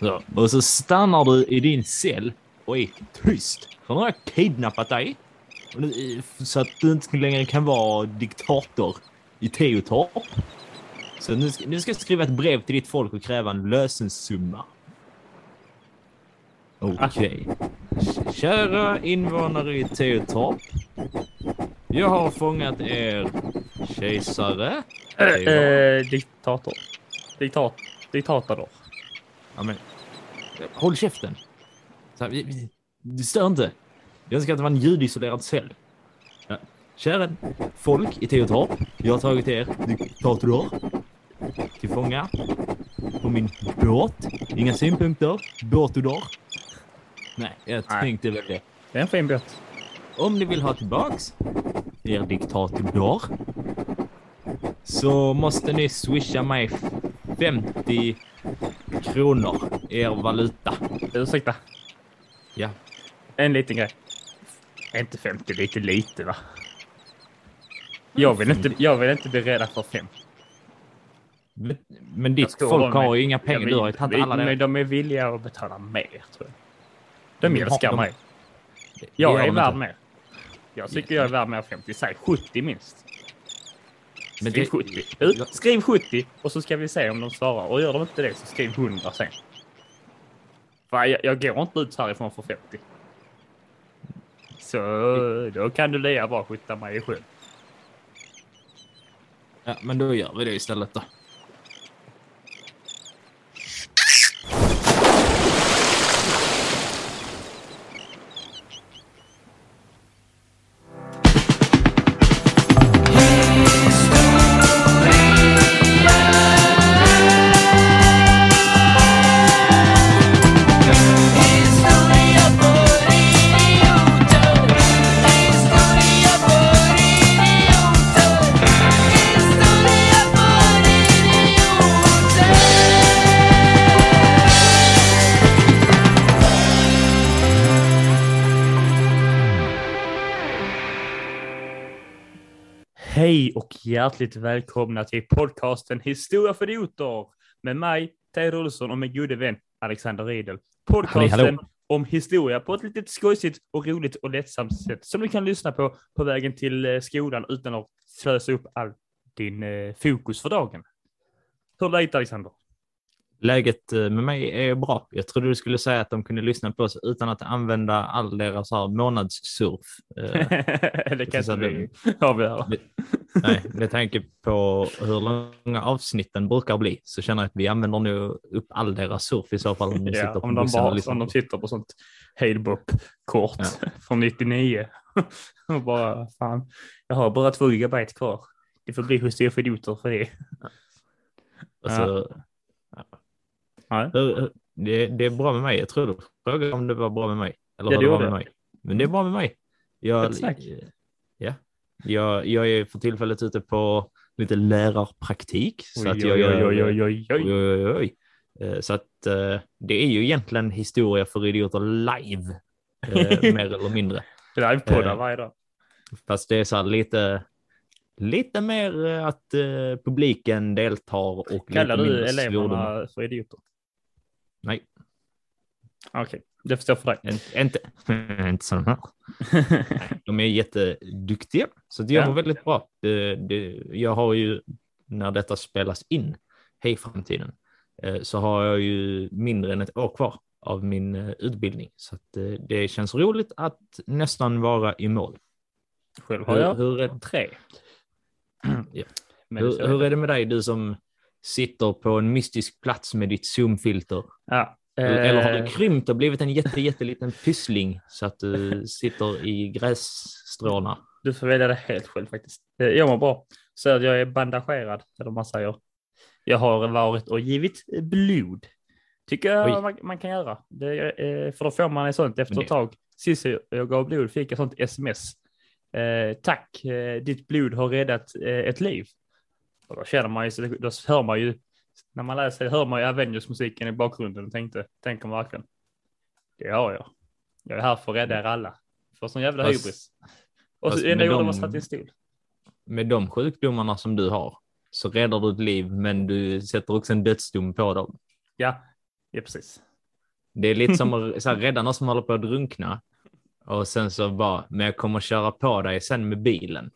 Så. Och så stannar du i din cell och är tyst. För nu har jag kidnappat dig. Nu, så att du inte längre kan vara diktator i Teotorp. Så nu ska, nu ska jag skriva ett brev till ditt folk och kräva en lösensumma. Okej. Okay. Kära invånare i Teotorp. Jag har fångat er kejsare. Äh, äh, diktator. Diktat, diktator. Ja, men håll käften. Här, du stör inte. Jag önskar att det var en ljudisolerad cell. Ja. Kära folk i Teotorp. Jag har tagit er diktator till fånga på min båt. Inga synpunkter. Båtodor. Nej, jag Nej. tänkte väl det. Det är en fin båt. Om ni vill ha tillbaks er diktator så måste ni swisha mig 50 kronor, er valuta. Ursäkta? Ja. En liten grej. Är inte 50 lite lite va? Jag vill inte, jag vill inte bli rädd för 5. Men, men ditt folk har ju inga pengar. Du har ju tagit alla Men de är villiga att betala mer tror jag. De älskar mig. Jag är värd mer. Jag tycker jag är värd mer än 50. Säg 70 minst. Men skriv 70. Du, skriv 70 och så ska vi se om de svarar. Och gör de inte det så skriv 100 sen. Jag, jag går inte ut härifrån för 50. Så då kan du lika bra skjuta mig själv. Ja, men då gör vi det istället då. Hej och hjärtligt välkomna till podcasten Historia för idioter med mig, Ted Olsson och min gode vän Alexander Riedel. Podcasten hallå, hallå. om historia på ett lite skojsigt och roligt och lättsamt sätt som du kan lyssna på på vägen till eh, skolan utan att slösa upp all din eh, fokus för dagen. Hur är läget Alexander? Läget eh, med mig är bra. Jag trodde du skulle säga att de kunde lyssna på oss utan att använda all deras här månadssurf. det kan inte vi avgöra. Nej, med tanke på hur långa avsnitten brukar bli så känner jag att vi använder nog upp all deras surf i så fall. Om ja, sitter, på om de, bara, om de sitter på sånt halebop-kort ja. från 99. och bara, fan, jag har bara två gigabyte kvar. Det får bli hos för idioter för det. Alltså, ja. Nej. Det, det, är bra med mig. Jag tror du frågade om det var bra med mig. Eller ja, det var med mig. Men det är bra med mig. Jag, ja, jag, jag är för tillfället ute på lite lärarpraktik. Så att jag gör, oj. Eh, så att eh, det är ju egentligen historia för idioter live, eh, mer eller mindre. Livepoddar varje dag. Fast det är så här lite, lite mer att publiken deltar och Kallar du eleverna för idioter? Nej. Okej, okay. Det förstår för dig. Inte, inte så här. de är jätteduktiga, så det gör ja. väldigt bra. Det, det, jag har ju, när detta spelas in, hej framtiden, eh, så har jag ju mindre än ett år kvar av min eh, utbildning. Så eh, det känns roligt att nästan vara i mål. Själv har jag hur, hur är, tre. ja. hur, hur är det med dig, du som sitter på en mystisk plats med ditt zoomfilter? Ja. Eller har du eh. krympt och blivit en jätte, jätteliten pyssling så att du sitter i grässtråna? Du får välja det helt själv faktiskt. Eh, jag mår bra. Så att jag är bandagerad, eller man säger. Jag har varit och givit blod. Tycker jag man, man, kan göra. Det, eh, för då får man ett sånt efter ett tag. Sist jag gav blod fick jag sånt sms. Eh, tack, ditt blod har räddat eh, ett liv. Och då känner man ju, då hör man ju, när man läser hör man ju Avengers-musiken i bakgrunden och tänkte, tänker man verkligen, det har jag. Jag är här för att rädda er alla. För sån jävla fast, hybris. Och så enda gjorde var satt i en stol. Med de sjukdomarna som du har så räddar du ett liv, men du sätter också en dödsdom på dem. Ja, ja precis. Det är lite som att så här, rädda någon som håller på att drunkna. Och sen så bara, men jag kommer köra på dig sen med bilen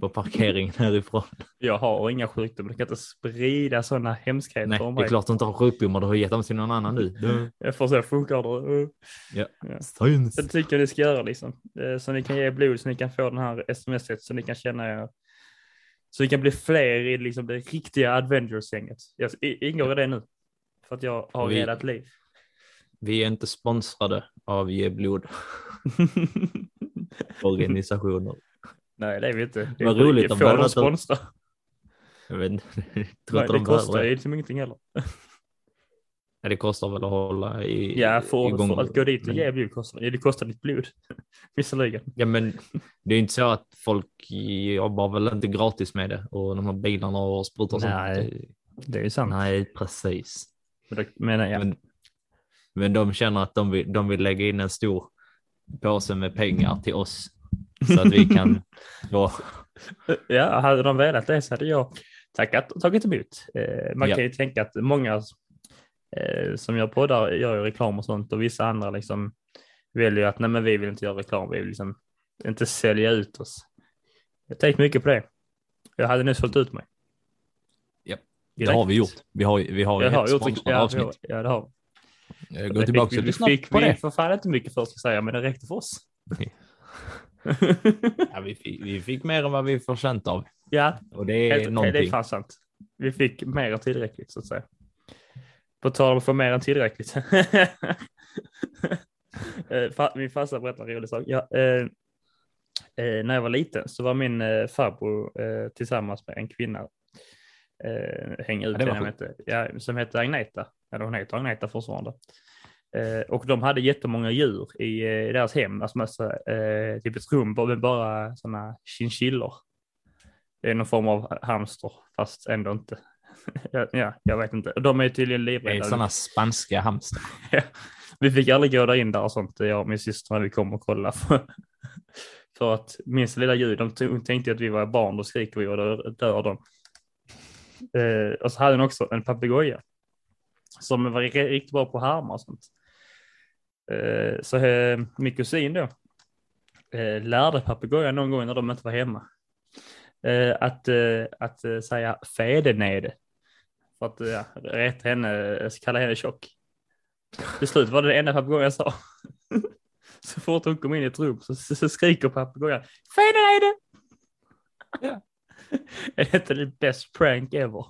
på parkeringen härifrån. Jag har inga sjukdomar, du kan inte sprida sådana hemskheter Nej, om mig. det är klart du inte har sjukdomar, du har gett dem till någon annan nu. Jag får se, funkar det? Ja, ja. Det tycker jag ni ska göra liksom. Eh, så ni kan ge blod, så ni kan få den här sms så ni kan känna er så ni kan bli fler i liksom det riktiga Avengers-gänget. Jag ingår i det nu. För att jag har vi, räddat liv. Vi är inte sponsrade av Ge blod. Organisationer. Nej, det är vi inte. Det Vad roligt om de sponsra. Jag vet inte. Nej, det kostar ju liksom ingenting heller. Ja, det kostar väl att hålla i, Ja, för, igång. för att gå dit och ge blod kostar det. Det kostar ditt blod. Visserligen. Ja, men det är inte så att folk jobbar väl inte gratis med det och de här bilarna och sprutar och Nej, sånt. det är ju sant. Nej, precis. Men, men, ja. men, men de känner att de vill, de vill lägga in en stor påse med pengar till oss så att vi kan då. Ja, hade de velat det så hade jag tackat och tagit emot. Eh, man ja. kan ju tänka att många eh, som gör poddar gör ju reklam och sånt och vissa andra liksom väljer att nej, men vi vill inte göra reklam. Vi vill liksom inte sälja ut oss. Jag har tänkt mycket på det. Jag hade nyss sålt ut mig. Ja, det har vi gjort. Vi har, vi har, jag ett sponsrat ja, avsnitt. Ja, det har vi. Jag går tillbaka på det. Vi fick för fan inte mycket först ska säga, men det räckte för oss. ja, vi, fick, vi fick mer än vad vi förtjänt av. Ja, och det är helt någonting. det är fan sant. Vi fick mer än tillräckligt så att säga. På tal om att få mer än tillräckligt. Eh, min farsa berättade en rolig sak. Ja, eh, eh, när jag var liten så var min eh, farbror eh, tillsammans med en kvinna. Eh, hänga ut ja, henne, ja, som hette Agneta. Eller hon heter Agneta fortfarande. Eh, och de hade jättemånga djur i, i deras hem, alltså massa, eh, typ ett rum med bara sådana chinchillor. Det är någon form av hamster, fast ändå inte. ja, jag vet inte. De är tydligen livrädda. Det är sådana spanska hamster. vi fick aldrig gå där in där och sånt, jag och min syster, när vi kom och kollade. För, att minsta lilla ljud, de tänkte att vi var barn, då skriker vi och då dör de. Eh, och så hade hon också en papegoja som var riktigt bra på att härma och sånt. Eh, så eh, min kusin då eh, lärde papegojan någon gång när de inte var hemma att, att säga fedenede. För att ja, rätta henne, kalla henne tjock. Till slut var det det enda papegojan sa. Så fort hon kom in i ett rum så, så, så skriker papegojan fedenede. Ja. Är detta det best prank ever?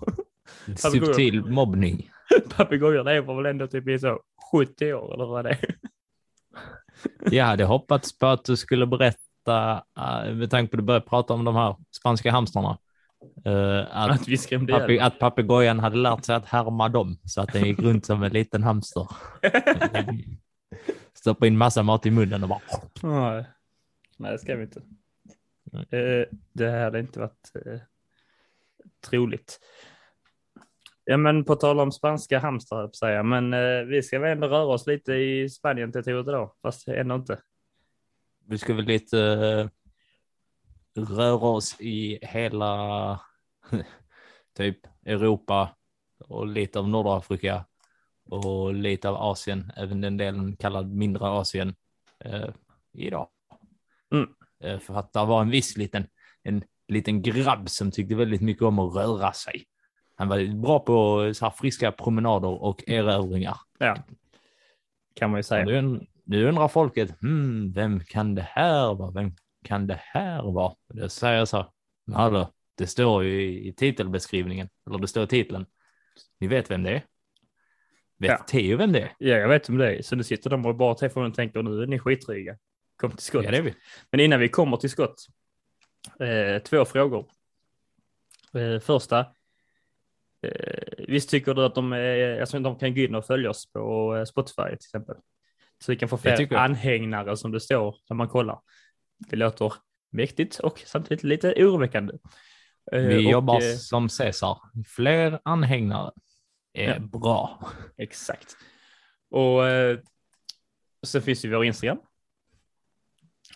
Subtil mobbning. Papegojor lever väl ändå typ i så 70 år eller vad det är. Jag hade hoppats på att du skulle berätta, eh, med tanke på att du började prata om de här spanska hamstrarna, eh, att, att, vi papi, att papegojan hade lärt sig att härma dem så att den gick runt som en liten hamster. Stoppa in massa mat i munnen och bara... Nej, det ska vi inte. Mm. Det hade inte varit troligt. Ja, men på tal om spanska hamstrar, säga, men eh, vi ska väl ändå röra oss lite i Spanien-territoriet idag, fast ändå inte. Vi ska väl lite uh, röra oss i hela typ Europa och lite av Nordafrika och lite av Asien, även den delen kallad mindre Asien uh, idag. Mm. Uh, för att det var en viss liten, en liten grabb som tyckte väldigt mycket om att röra sig. Han var bra på så här friska promenader och erövringar. Ja, kan man ju säga. Nu, nu undrar folket, hmm, vem kan det här vara? Vem kan det här vara? Det säger jag så, hallå, det står ju i, i titelbeskrivningen, eller det står i titeln. Ni vet vem det är? Vet ja. Theo vem det är? Ja, jag vet vem det är. Så nu sitter de och bara telefonen och tänker, nu är ni skitryga. Kom till skott. Ja, det är vi. Men innan vi kommer till skott, eh, två frågor. Eh, första, Eh, visst tycker du att de, är, alltså, de kan gå in och följa oss på eh, Spotify till exempel? Så vi kan få fler anhängare som det står när man kollar. Det låter mäktigt och samtidigt lite oroväckande. Eh, vi och, jobbar som Cesar. Fler anhängare är ja. bra. Exakt. Och eh, så finns ju vår Instagram.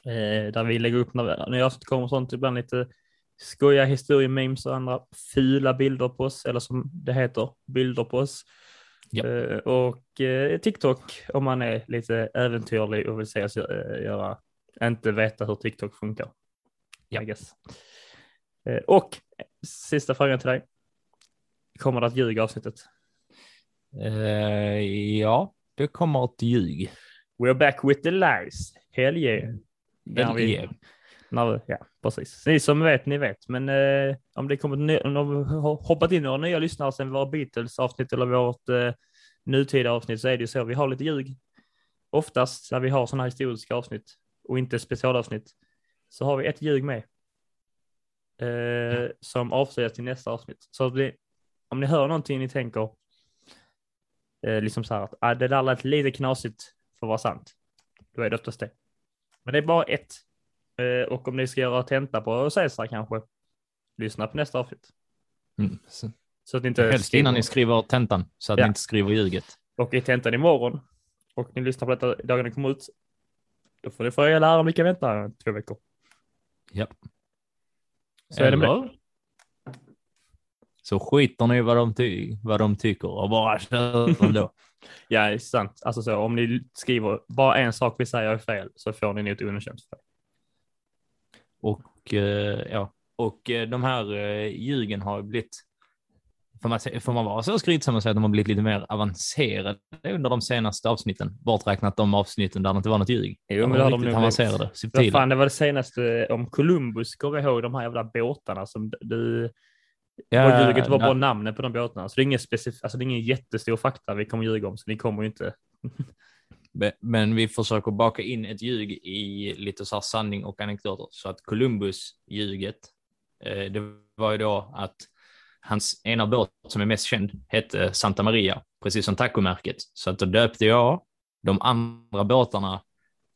Eh, där vi lägger upp när, när jag kommer sånt ibland lite skoja historiememes och andra fula bilder på oss, eller som det heter, bilder på oss. Yep. Uh, och uh, TikTok om man är lite äventyrlig och vill se oss uh, göra, inte veta hur TikTok funkar. Ja. Och sista frågan till dig. Kommer det att ljuga avsnittet? ja, det kommer ett ljug. We're back with the lies. Hell yeah. Hell vi, yeah. När, ja, precis. Ni som vet, ni vet. Men eh, om det kommer om de har hoppat in några nya lyssnare sen våra Beatles avsnitt eller vårt eh, nutida avsnitt så är det ju så. Vi har lite ljug. Oftast när vi har sådana historiska avsnitt och inte specialavsnitt så har vi ett ljug med. Eh, som avslöjas till nästa avsnitt. Så det, om ni hör någonting ni tänker eh, liksom så här att ah, det där lät lite knasigt för att vara sant. Då är det oftast det. Men det är bara ett och om ni ska göra tenta på Cesar kanske, lyssna på nästa avsnitt. Mm. Så, så, att ni inte Helst skriver... innan ni skriver tentan, så att ja. ni inte skriver ljuget. Och i tentan imorgon, och ni lyssnar på detta dagen det kommer ut, då får ni få er lära om ni kan vänta två veckor. Ja. Så Eller, är det med. Så skiter ni vad de, ty vad de tycker och bara kör ändå. ja, det är sant. Alltså så om ni skriver bara en sak vi säger är fel så får ni ett underkänt för och eh, ja, och eh, de här eh, ljugen har blivit, får man, får man vara så skrytsam och säga att de har blivit lite mer avancerade under de senaste avsnitten, borträknat de avsnitten där det inte var något ljug. Jo, men de har de nu avancerade, subtila. Fan, det var det senaste om Columbus, går jag ihåg de här jävla båtarna som du Ja, ljuget var bara namnet på de båtarna, så det är ingen specif- alltså det är ingen jättestor fakta vi kommer ljuga om, så ni kommer ju inte Men vi försöker baka in ett ljug i lite så här sanning och anekdoter. Så att Columbus-ljuget, eh, det var ju då att hans ena båt som är mest känd hette Santa Maria, precis som tacomärket. Så att då döpte jag de andra båtarna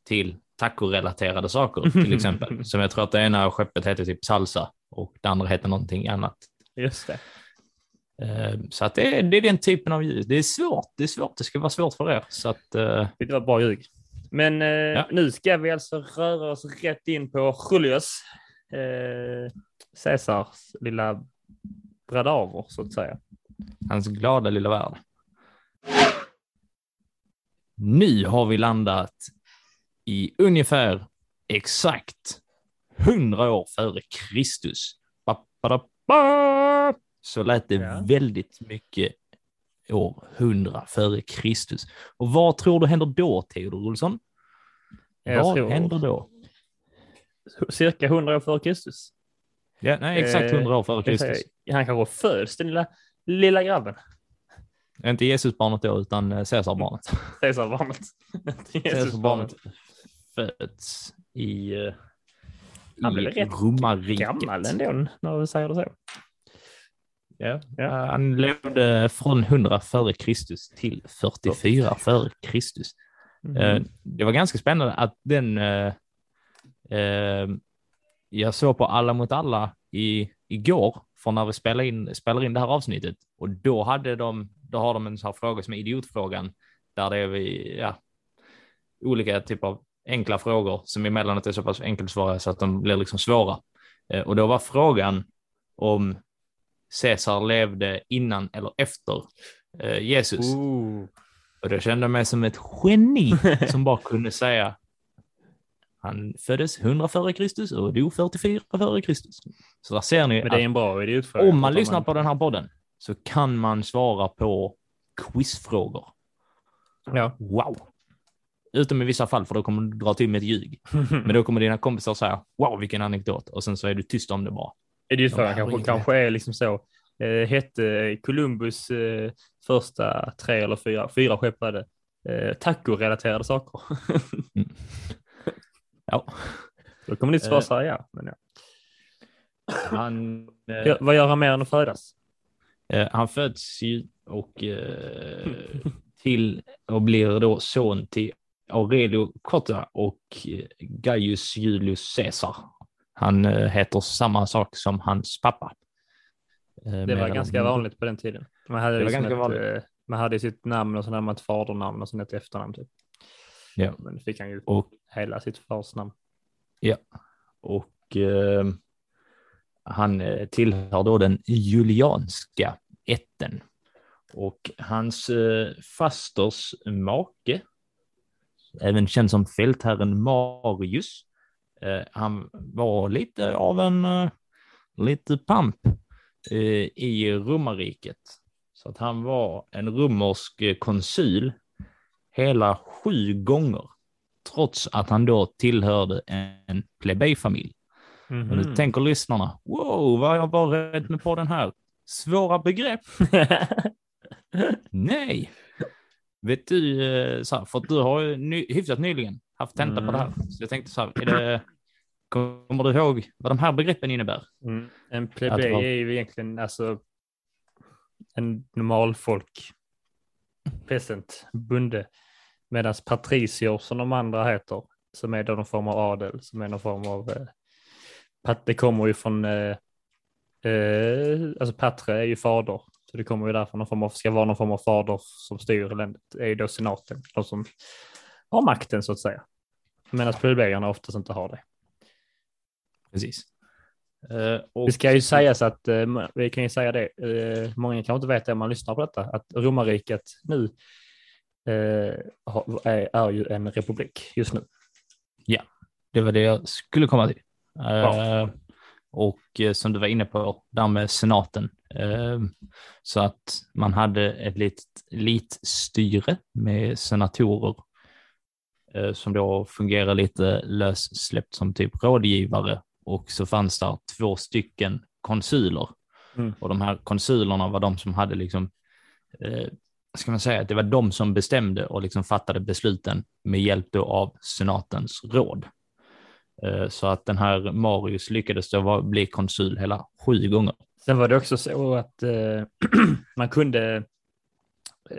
till tacorelaterade saker, till exempel. som jag tror att det ena skeppet hette typ Salsa och det andra hette någonting annat. Just det. Eh, så att det är, det är den typen av ljud. Det är svårt. Det är svårt. Det ska vara svårt för er. Så att, uh... Det var bra ljug. Men uh, ja. nu ska vi alltså röra oss rätt in på Julius. Uh, Caesars lilla bradaver så att säga. Hans glada lilla värld. Nu har vi landat i ungefär exakt hundra år före Kristus. Ba, ba, ba, så lät det ja. väldigt mycket år 100 före Kristus. Och vad tror du händer då, Theodor Olsson? Jag vad tror... händer då? Cirka 100 år före Kristus. Ja, nej, exakt 100 eh, år före Kristus. Han kanske föds, den lilla, lilla grabben. Inte Jesusbarnet då, utan eh, Caesarbarnet. Caesarbarnet. Caesarbarnet föds i, uh, Han blev rätt gammal ändå när du säger det så. Ja. Uh, han levde från 100 före Kristus till 44 före Kristus. Mm. Det var ganska spännande att den uh, jag såg på Alla mot alla i, igår, från när vi spelade in, spelade in det här avsnittet. Och då, hade de, då har de en sån här fråga som är idiotfrågan, där det är vi, ja, olika typer av enkla frågor som emellanåt är så pass enkelt svara så att de blir liksom svåra. Och då var frågan om Caesar levde innan eller efter eh, Jesus. Ooh. Och då kände jag mig som ett geni som bara kunde säga han föddes 100 före Kristus och dog 44 före Kristus. Så där ser ni Men det är en bra idé om man lyssnar på den här podden så kan man svara på quizfrågor. Ja. Wow! Utom i vissa fall, för då kommer du dra till med ett ljug. Men då kommer dina kompisar säga wow, vilken anekdot och sen så är du tyst om det bara. Idiotfrågan kanske, kanske är liksom så. Eh, hette Columbus eh, första tre eller fyra, fyra skepp hade eh, taco-relaterade saker. mm. Ja. Då kommer svara så här, ja. Men ja. Han, ja, vad gör han mer än att födas? Eh, han föds ju och eh, till och blir då son till Aurelio Cotta och Gaius Julius Caesar. Han eh, heter samma sak som hans pappa. Eh, det var ganska vanligt på den tiden. Man hade, det ganska ett. Eh, man hade sitt namn och så hade man ett fadernamn och sen ett efternamn. Typ. Ja. Men fick han ju och, hela sitt fars namn. Ja, och eh, han tillhör då den julianska ätten. Och hans eh, fasters make, även känd som fältherren Marius, han var lite av en eh, lite pamp eh, i romarriket. Så att han var en romersk eh, konsul hela sju gånger, trots att han då tillhörde en plebejfamilj. Mm -hmm. Och nu tänker lyssnarna, wow, vad jag varit med på den här? Svåra begrepp. Nej. Vet du, eh, så här, för du har ju ny, hyfsat nyligen haft tenta mm. på det här. Mm. Så jag tänkte så här, är det, kommer du ihåg vad de här begreppen innebär? Mm. En plebej var... är ju egentligen alltså en normal folk, peasant, bonde. Medan patricier som de andra heter, som är då någon form av adel, som är någon form av, eh, det kommer ju från, eh, eh, alltså patre är ju fader, så det kommer ju därför någon form av, ska vara någon form av fader som styr landet, är ju då senaten, de som har makten så att säga. Medan plebejerna oftast inte har det. Precis. Uh, och... Det ska ju sägas att, uh, vi kan ju säga det, uh, många kanske inte vet det om man lyssnar på detta, att romarriket nu är, är ju en republik just nu. Ja, det var det jag skulle komma till. Ja. Och som du var inne på, där med senaten. Så att man hade ett litet elitstyre med senatorer som då fungerar lite lössläppt som typ rådgivare och så fanns det två stycken konsuler. Mm. Och de här konsulerna var de som hade liksom, eh, ska man säga, att det var de som bestämde och liksom fattade besluten med hjälp av senatens råd. Eh, så att den här Marius lyckades då bli konsul hela sju gånger. Sen var det också så att eh, man kunde,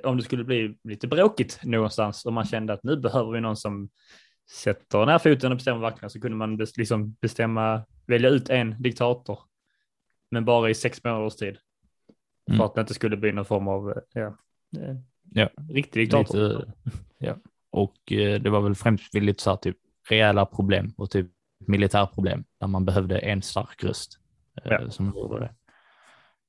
om det skulle bli lite bråkigt någonstans och man kände att nu behöver vi någon som sätter den här foten och bestämmer verkligen så kunde man liksom bestämma, välja ut en diktator, men bara i sex månaders tid. Mm. För att det inte skulle bli någon form av ja, ja. riktig diktator. Lite, ja. Och eh, det var väl främst väldigt så här, typ reella problem och typ militärproblem där man behövde en stark röst. Eh, ja. Som gjorde det.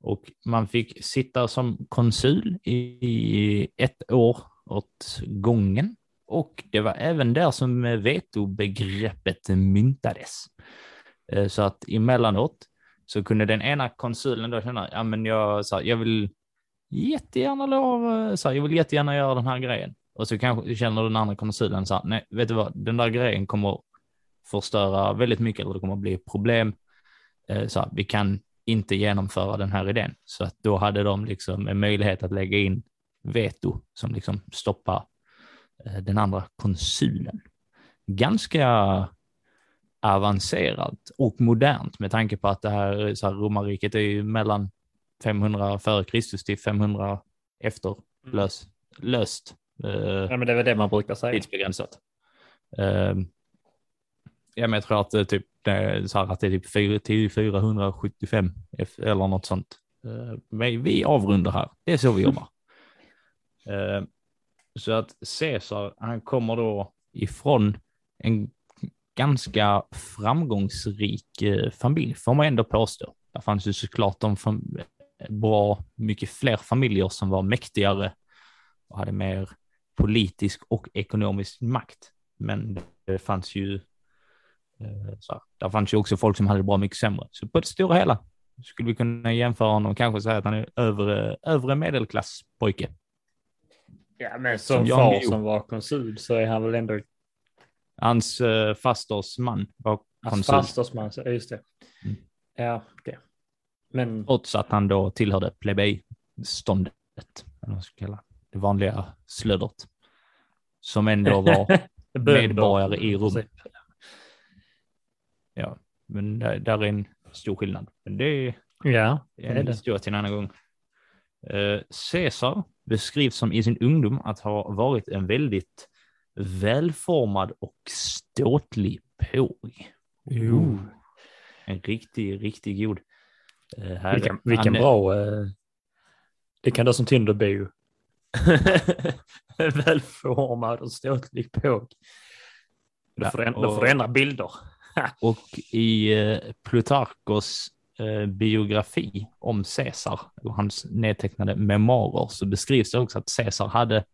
Och man fick sitta som konsul i ett år åt gången och det var även där som vetobegreppet myntades. Eh, så att emellanåt så kunde den ena konsulen då känna, ja men jag, så här, jag vill jättegärna lov, eh, så här, jag vill jättegärna göra den här grejen. Och så kanske känner den andra konsulen så här, nej, vet du vad, den där grejen kommer förstöra väldigt mycket eller det kommer bli problem. Eh, så här, vi kan inte genomföra den här idén. Så att då hade de liksom en möjlighet att lägga in veto som liksom stoppar den andra konsulen. Ganska avancerat och modernt med tanke på att det här, så här romarriket är ju mellan 500 före Kristus till 500 efter mm. lös, löst. Eh, ja, men det är väl det man brukar säga. Tidsbegränsat. Eh, ja, men jag tror att det, typ, så här, att det är typ 475 eller något sånt. Eh, men vi avrundar här. Det är så vi jobbar. Så att Caesar, han kommer då ifrån en ganska framgångsrik eh, familj, får man ändå påstå. Det fanns ju såklart de bra mycket fler familjer som var mäktigare och hade mer politisk och ekonomisk makt. Men det fanns ju, eh, så här, där fanns ju också folk som hade det bra mycket sämre. Så på det stora hela skulle vi kunna jämföra honom och kanske säga att han är övre, övre medelklasspojke. Ja, men som, som far som var konsul så är han väl ändå... Hans uh, fasters man var konsul. Hans fasters man, just det. Mm. Ja, det. Men... Trots att han då tillhörde plebejståndet, det vanliga slödret. Som ändå var medborgare i Rom. Ja, men där, där, är en stor skillnad. Men det är, ja, det är en historia till en annan gång. Uh, Caesar beskrivs som i sin ungdom att ha varit en väldigt välformad och ståtlig påg. En riktig, riktigt god. Uh, vilken vilken bra... Uh, det kan du som Tinderbo. välformad och ståtlig påg. Ja, och, du ändra bilder. och i uh, Plutarkos eh, biografi om Caesar, och hans nedtecknade memoarer, så beskrivs det också att Caesar hade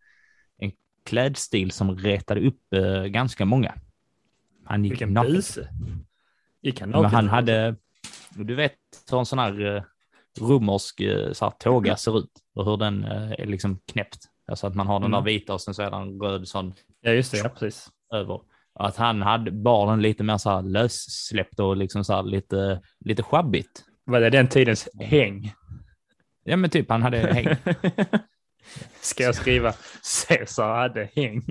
en klädstil som retade upp eh, ganska många. Han gick Vilken naken. buse. Gick han naken? Men han hade, du vet hur en sån här eh, romersk så här, tåga ser ut och hur den är liksom knäppt. Alltså att man har den mm. där vita och sen så är den röd sån. Ja, just det, ja, precis. Över. Att han hade bar den lite mer så här lössläppt och liksom så här lite, lite sjabbigt. Var det den tidens häng? Ja, men typ han hade häng. Ska jag skriva Caesar hade häng?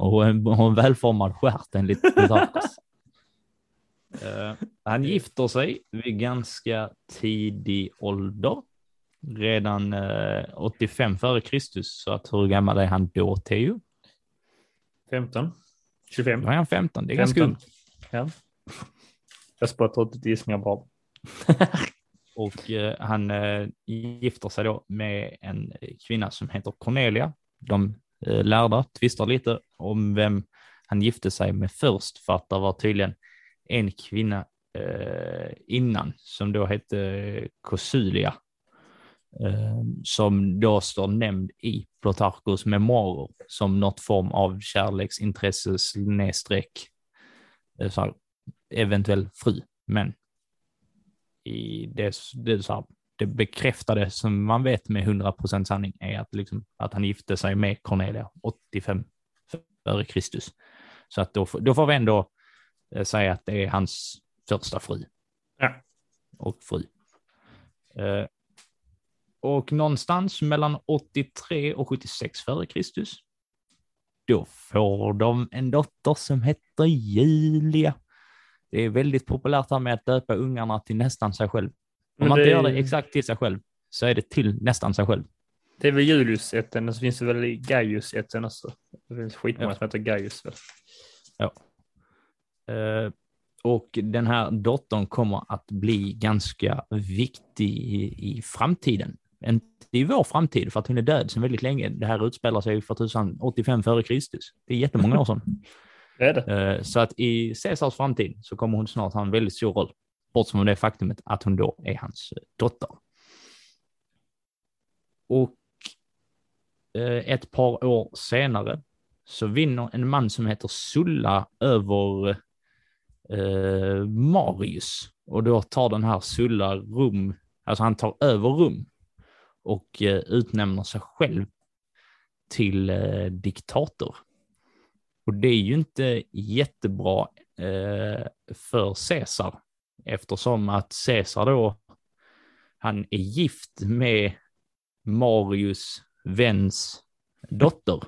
och en, och en välformad stjärt enligt Pythagoras. uh, han gifter sig vid ganska tidig ålder. Redan uh, 85 före Kristus, så att hur gammal är han då, Theo? 15? 25? Då är han 15, det är 15. ganska ungt. Ja. Jag spottar ut gissningar bara. och eh, han eh, gifter sig då med en kvinna som heter Cornelia. De eh, lärda tvistar lite om vem han gifte sig med först för att det var tydligen en kvinna eh, innan som då hette Kosulia Eh, som då står nämnd i Plutarchos memoarer som något form av kärleksintresse snedstreck eh, eventuell fru. Men i det, det, så här, det bekräftade som man vet med 100% sanning är att, liksom, att han gifte sig med Cornelia 85 före Kristus. Så att då, då får vi ändå eh, säga att det är hans första fru. Ja. Och fru. Och någonstans mellan 83 och 76 före Kristus, då får de en dotter som heter Julia. Det är väldigt populärt här med att döpa ungarna till nästan sig själv. Om man inte gör det exakt till sig själv så är det till nästan sig själv. Det är väl Julius-ätten och så finns det väl Gaius-ätten också. Det finns skitmånga ja. som heter Gaius. Väl? Ja. Uh, och den här dottern kommer att bli ganska viktig i, i framtiden inte i vår framtid för att hon är död sedan väldigt länge. Det här utspelar sig för 1085 före Kristus. Det är jättemånga år sedan. Det det. Eh, så att i Caesars framtid så kommer hon snart ha en väldigt stor roll, bortsett från det faktumet att hon då är hans eh, dotter. Och eh, ett par år senare så vinner en man som heter Sulla över eh, Marius och då tar den här Sulla Rum, alltså han tar över Rum och eh, utnämner sig själv till eh, diktator. Och det är ju inte jättebra eh, för Caesar eftersom att Caesar då, han är gift med Marius väns dotter.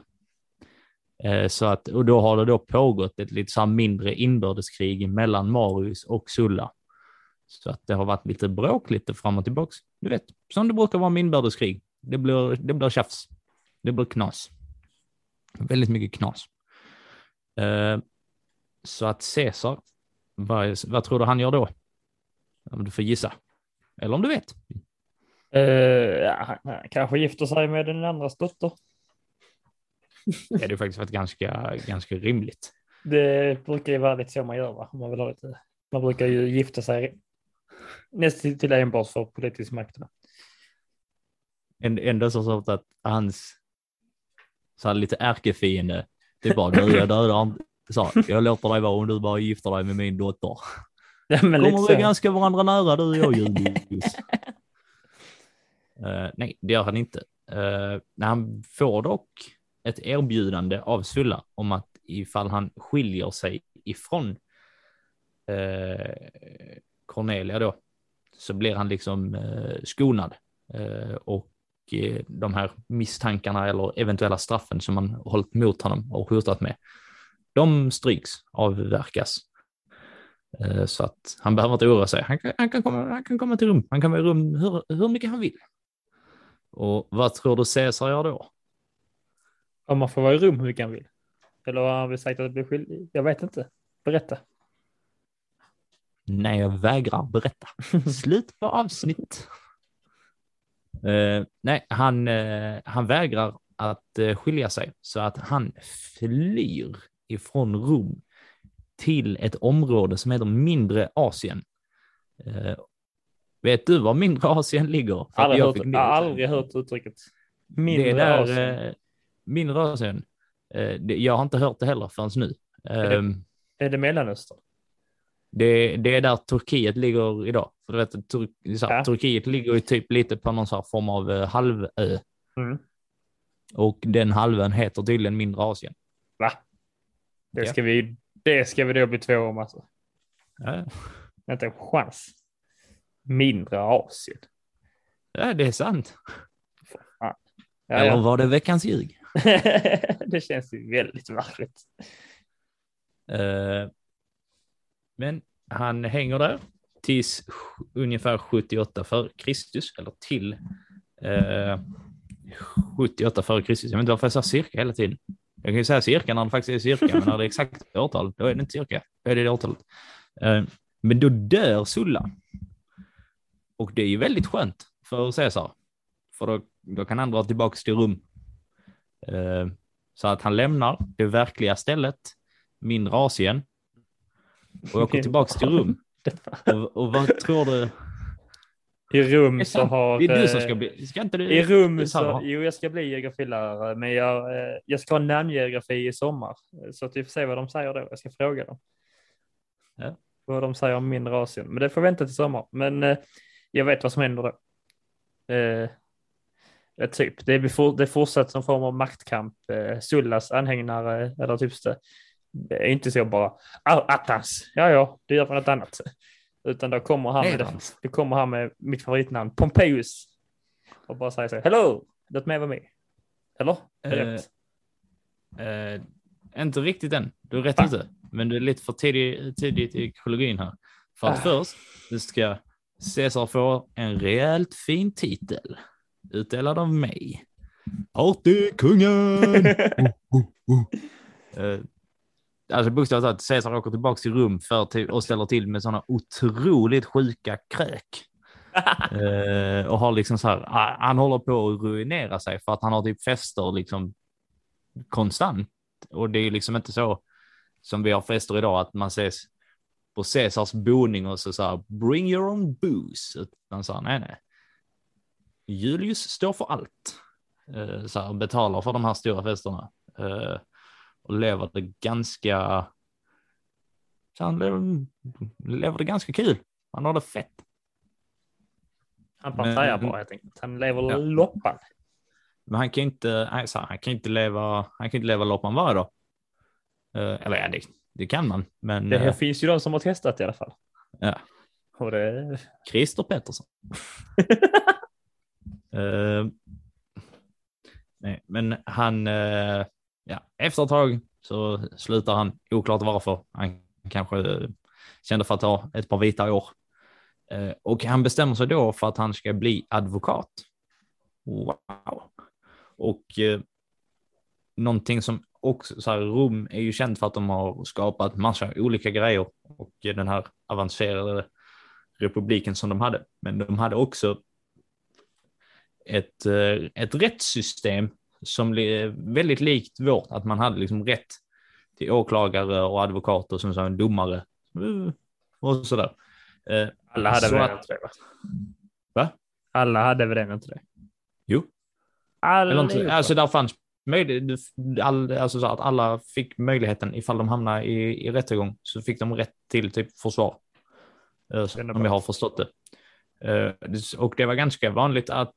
Så att, och då har det då pågått ett lite så mindre inbördeskrig mellan Marius och Sulla. Så att det har varit lite bråk lite fram och tillbaks. Du vet, som det brukar vara med inbördeskrig. Det blir, det blir tjafs. Det blir knas. Väldigt mycket knas. Uh, så att Caesar, vad, vad tror du han gör då? Om du får gissa. Eller om du vet. Uh, ja, kanske gifter sig med den andras dotter. det är faktiskt varit ganska, ganska rimligt. Det brukar ju vara lite så man gör, va? Man, vill ha lite, man brukar ju gifta sig nästan till enbart för politisk makt. Ändå så att hans så här, lite ärkefiende, det är bara du, jag dödar inte. Så, jag låter dig vara om du bara gifter dig med min dotter. Ja, Kommer vi ganska varandra nära du och jag Julius. uh, nej, det gör han inte. Uh, han får dock ett erbjudande av Sulla om att ifall han skiljer sig ifrån uh, Cornelia då, så blir han liksom eh, skonad. Eh, och eh, de här misstankarna eller eventuella straffen som man hållit mot honom och hotat med, de stryks, avverkas. Eh, så att han behöver inte oroa sig. Han kan, han, kan komma, han kan komma till rum. Han kan vara i rum hur, hur mycket han vill. Och vad tror du Caesar gör då? Om man får vara i rum hur mycket han vill? Eller har han väl sagt att det blir skyldig? Jag vet inte. Berätta. Nej, jag vägrar berätta. Slut på avsnitt. Uh, nej, han, uh, han vägrar att uh, skilja sig så att han flyr ifrån Rom till ett område som heter Mindre Asien. Vet du var mindre Asien ligger? Aldrig, jag hört, jag har aldrig hört uttrycket. Mindre det där, Asien. Mindre Asien. Det, jag har inte hört det heller förrän nu. Är det, um, är det Mellanöstern? Det, det är där Turkiet ligger idag. För du vet, Tur ja. Turkiet ligger ju typ lite på någon så form av uh, halvö. Mm. Och den halvön heter tydligen mindre Asien. Va? Det ska, ja. vi, det ska vi då bli två om alltså. Ja. Inte en chans. Mindre Asien. Ja, det är sant. Ja, Eller var det veckans ljug? det känns ju väldigt märkligt. Uh, men han hänger där tills ungefär 78 före Kristus, eller till eh, 78 före Kristus. Jag vet inte varför jag sa cirka hela tiden. Jag kan ju säga cirka när det faktiskt är cirka, men när det är exakt årtal, då är det inte cirka. Då är det, det årtalet. Eh, men då dör Sulla. Och det är ju väldigt skönt för Caesar. För då, då kan han dra tillbaka till Rom. Eh, så att han lämnar det verkliga stället, mindre Asien, och åker tillbaka till Rom. Och, och vad tror du? I Rom så har... Det är du som ska bli... Ska inte du... I Rum så... Jo, jag ska bli geografilärare, men jag, eh, jag ska ha namngeografi i sommar. Så att vi får se vad de säger då. Jag ska fråga dem. Ja. Vad de säger om mindre Asien. Men det får vänta till sommar. Men eh, jag vet vad som händer då. Eh, typ, det, blir det fortsätter som form av maktkamp. Eh, Sullas anhängare, eller typ det, det är inte så bara Attans, ja ja, det gör man något annat. Utan då kommer han med, det kommer han med mitt favoritnamn, Pompejus. Och bara säger så hello, låt mig vara med. Eller? Uh, uh, inte riktigt än, du är rätt ah. ute. Men du är lite för tidig, tidigt i kronologin här. För att ah. först, du ska Caesar få en rejält fin titel. Utdelad av mig. Partykungen! uh, uh alltså bokstavligt talat, Caesar åker tillbaka till rum för till, och ställer till med sådana otroligt sjuka kräk. uh, och har liksom så här, han håller på att ruinera sig för att han har typ fester liksom konstant. Och det är liksom inte så som vi har fester idag, att man ses på Caesars boning och så, så här, bring your own booze. Utan så här, nej, nej. Julius står för allt. Uh, så här, betalar för de här stora festerna. Och lever det ganska, så han lever, lever det ganska kul. Han har det fett. Han partajar bara helt enkelt. Han lever ja. loppan. Men han kan inte, alltså, han kan inte leva, han kan inte leva loppan varje dag. Uh, eller ja, det, det, kan man. Men, det uh, finns ju de som har testat i alla fall. Ja. Och det... Christer Pettersson. uh, nej, men han, ja, efter ett tag så slutar han, oklart varför. Han kanske eh, kände för att ta ett par vita år. Eh, och han bestämmer sig då för att han ska bli advokat. Wow. Och eh, någonting som också, så här, Rom är ju känt för att de har skapat massa olika grejer och den här avancerade republiken som de hade. Men de hade också ett, eh, ett rättssystem som blev väldigt likt vårt, att man hade liksom rätt till åklagare och advokater som en domare eh, och sådär. Eh, Alla hade så väl att... inte det? Va? va? Alla hade väl inte det? Jo. Alla Eller inte, alltså där fanns möjlighet, all, alltså så att alla fick möjligheten ifall de hamnade i, i rättegång så fick de rätt till typ försvar. Eh, om jag har förstått det. Och det var ganska vanligt att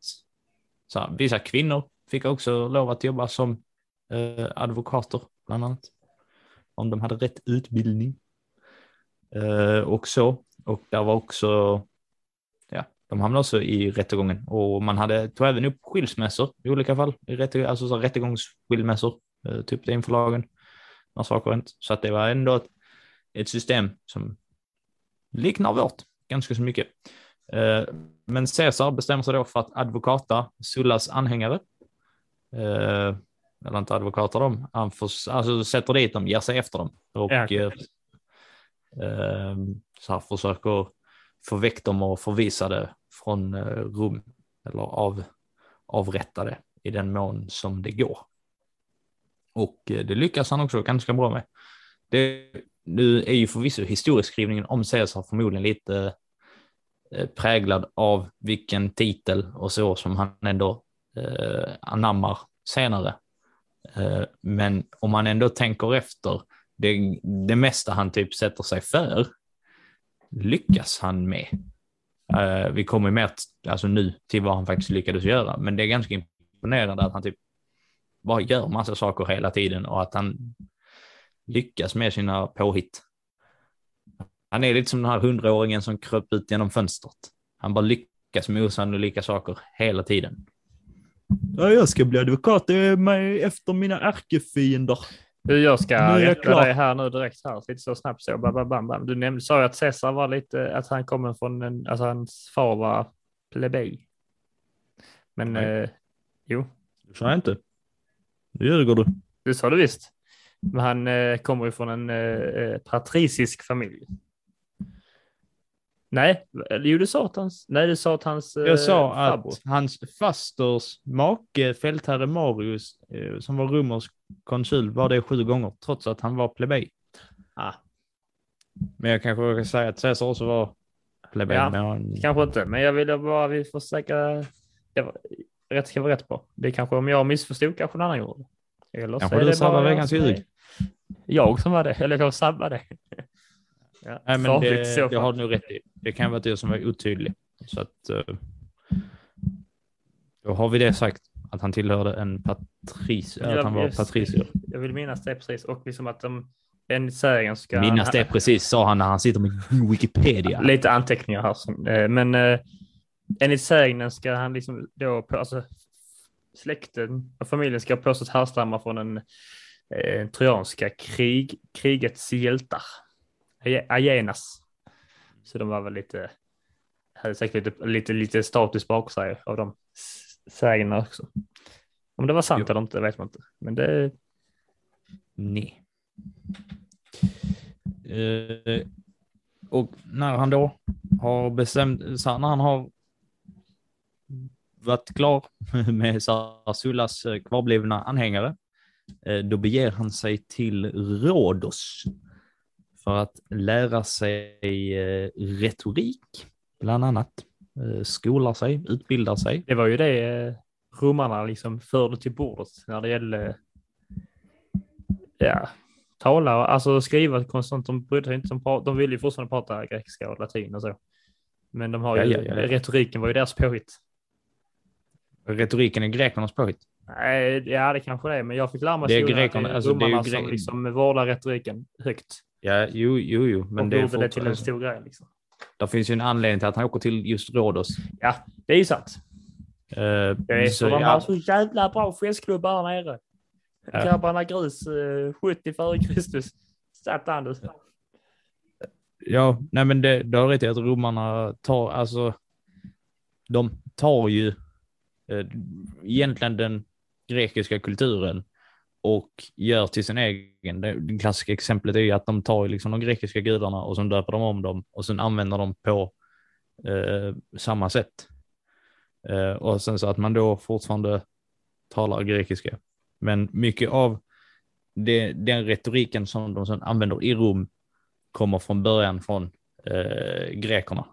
så här, vissa kvinnor fick också lov att jobba som eh, advokater, bland annat. Om de hade rätt utbildning. Eh, och så. Och där var också, ja, de hamnade också i rättegången. Och man hade, tog även upp skilsmässor i olika fall. I rättegång, alltså så rättegångsskilsmässor, eh, typ inför lagen. Massakrer Så att det var ändå ett, ett system som liknar vårt ganska så mycket. Eh, men Caesar bestämmer sig då för att advokata Sullas anhängare eh, eller inte advokater dem, han alltså sätter dit dem, ger sig efter dem och ja, eh, eh, så här försöker få väck dem och förvisa det från eh, rum eller av, avrättade i den mån som det går. Och eh, det lyckas han också ganska bra med. Det, nu är ju förvisso historieskrivningen om Caesar förmodligen lite präglad av vilken titel och så som han ändå eh, anammar senare. Eh, men om man ändå tänker efter, det, det mesta han typ sätter sig för lyckas han med. Eh, vi kommer mer alltså nu till vad han faktiskt lyckades göra, men det är ganska imponerande att han typ bara gör massa saker hela tiden och att han lyckas med sina påhitt. Han är lite som den här hundraåringen som kröp ut genom fönstret. Han bara lyckas med osannolika saker hela tiden. Ja, jag ska bli advokat efter mina ärkefiender. Du, jag ska rätta dig här nu direkt här, lite så snabbt så. Bam, bam, bam. Du nämnde, sa ju att Caesar var lite, att han kommer från en, alltså hans far var plebej. Men eh, jo. Det sa jag inte. Det ljuger du. Det sa du visst. Men han eh, kommer ju från en eh, eh patricisk familj. Nej, jo du sa att hans, nej du sa att hans Jag sa eh, att hans fasters make, fältherre Marius, eh, som var romersk konsul, var det sju gånger, trots att han var plebej. Ah. Men jag kanske vågar säga att Caesar också var plebej. Ja, men... kanske inte, men jag ville bara, vi får försöka, rätt ska vara rätt på. Det är kanske om jag missförstod kanske någon annan gjorde. Eller kanske du sabbar veckans ljug. Jag som var det, eller jag sabbade. Ja, Nej, men det, det har du nog rätt i. Det kan vara jag som var otydlig. Så att, uh, då har vi det sagt, att han tillhörde en patris, att han var patricier. Jag vill minnas det precis, och liksom att de enligt sägen ska... Minnas det precis, sa han när han sitter med Wikipedia. Lite anteckningar här, som, eh, men uh, enligt sägnen ska han liksom då, alltså släkten och familjen ska påstås härstamma från en eh, trojanska krig, krigets hjältar. Agenas. Så de var väl lite, hade säkert lite, lite, lite status bak sig av de sägnerna också. Om det var sant jo. eller inte vet man inte, men det. Nej. Uh, och när han då har bestämt, så när han har varit klar med Sarsullas eh, kvarblivna anhängare, eh, då beger han sig till Rhodos för att lära sig eh, retorik, bland annat. Eh, skolar sig, utbildar sig. Det var ju det eh, romarna liksom förde till bordet när det gällde ja, tala, alltså skriva konstant. De brydde sig inte om, de ville ju fortfarande prata grekiska och latin och så. Men de har ju, ja, ja, ja. retoriken var ju deras påhitt. Retoriken är grekernas påhitt? Nej, ja det kanske det är, men jag fick lära mig det är grekerna, alltså, det är ju som liksom vårdar retoriken högt. Ja, jo, jo, jo. Men och det gjorde det till en stor grej. Liksom. Det finns ju en anledning till att han åker till just Rhodos. Ja, det är ju sant. Uh, det är så, de ja. har så jävla bra festklubbar här nere. Ja. Grabbarna Grus uh, 70 före Kristus. Satt Anders. Ja, nej men det, det har rätt i att romarna tar, alltså, de tar ju eh, egentligen den grekiska kulturen och gör till sin egen. Det klassiska exemplet är ju att de tar liksom de grekiska gudarna och sen döper de om dem och sen använder dem på eh, samma sätt. Eh, och sen så att man då fortfarande talar grekiska. Men mycket av det, den retoriken som de sen använder i Rom kommer från början från eh, grekerna.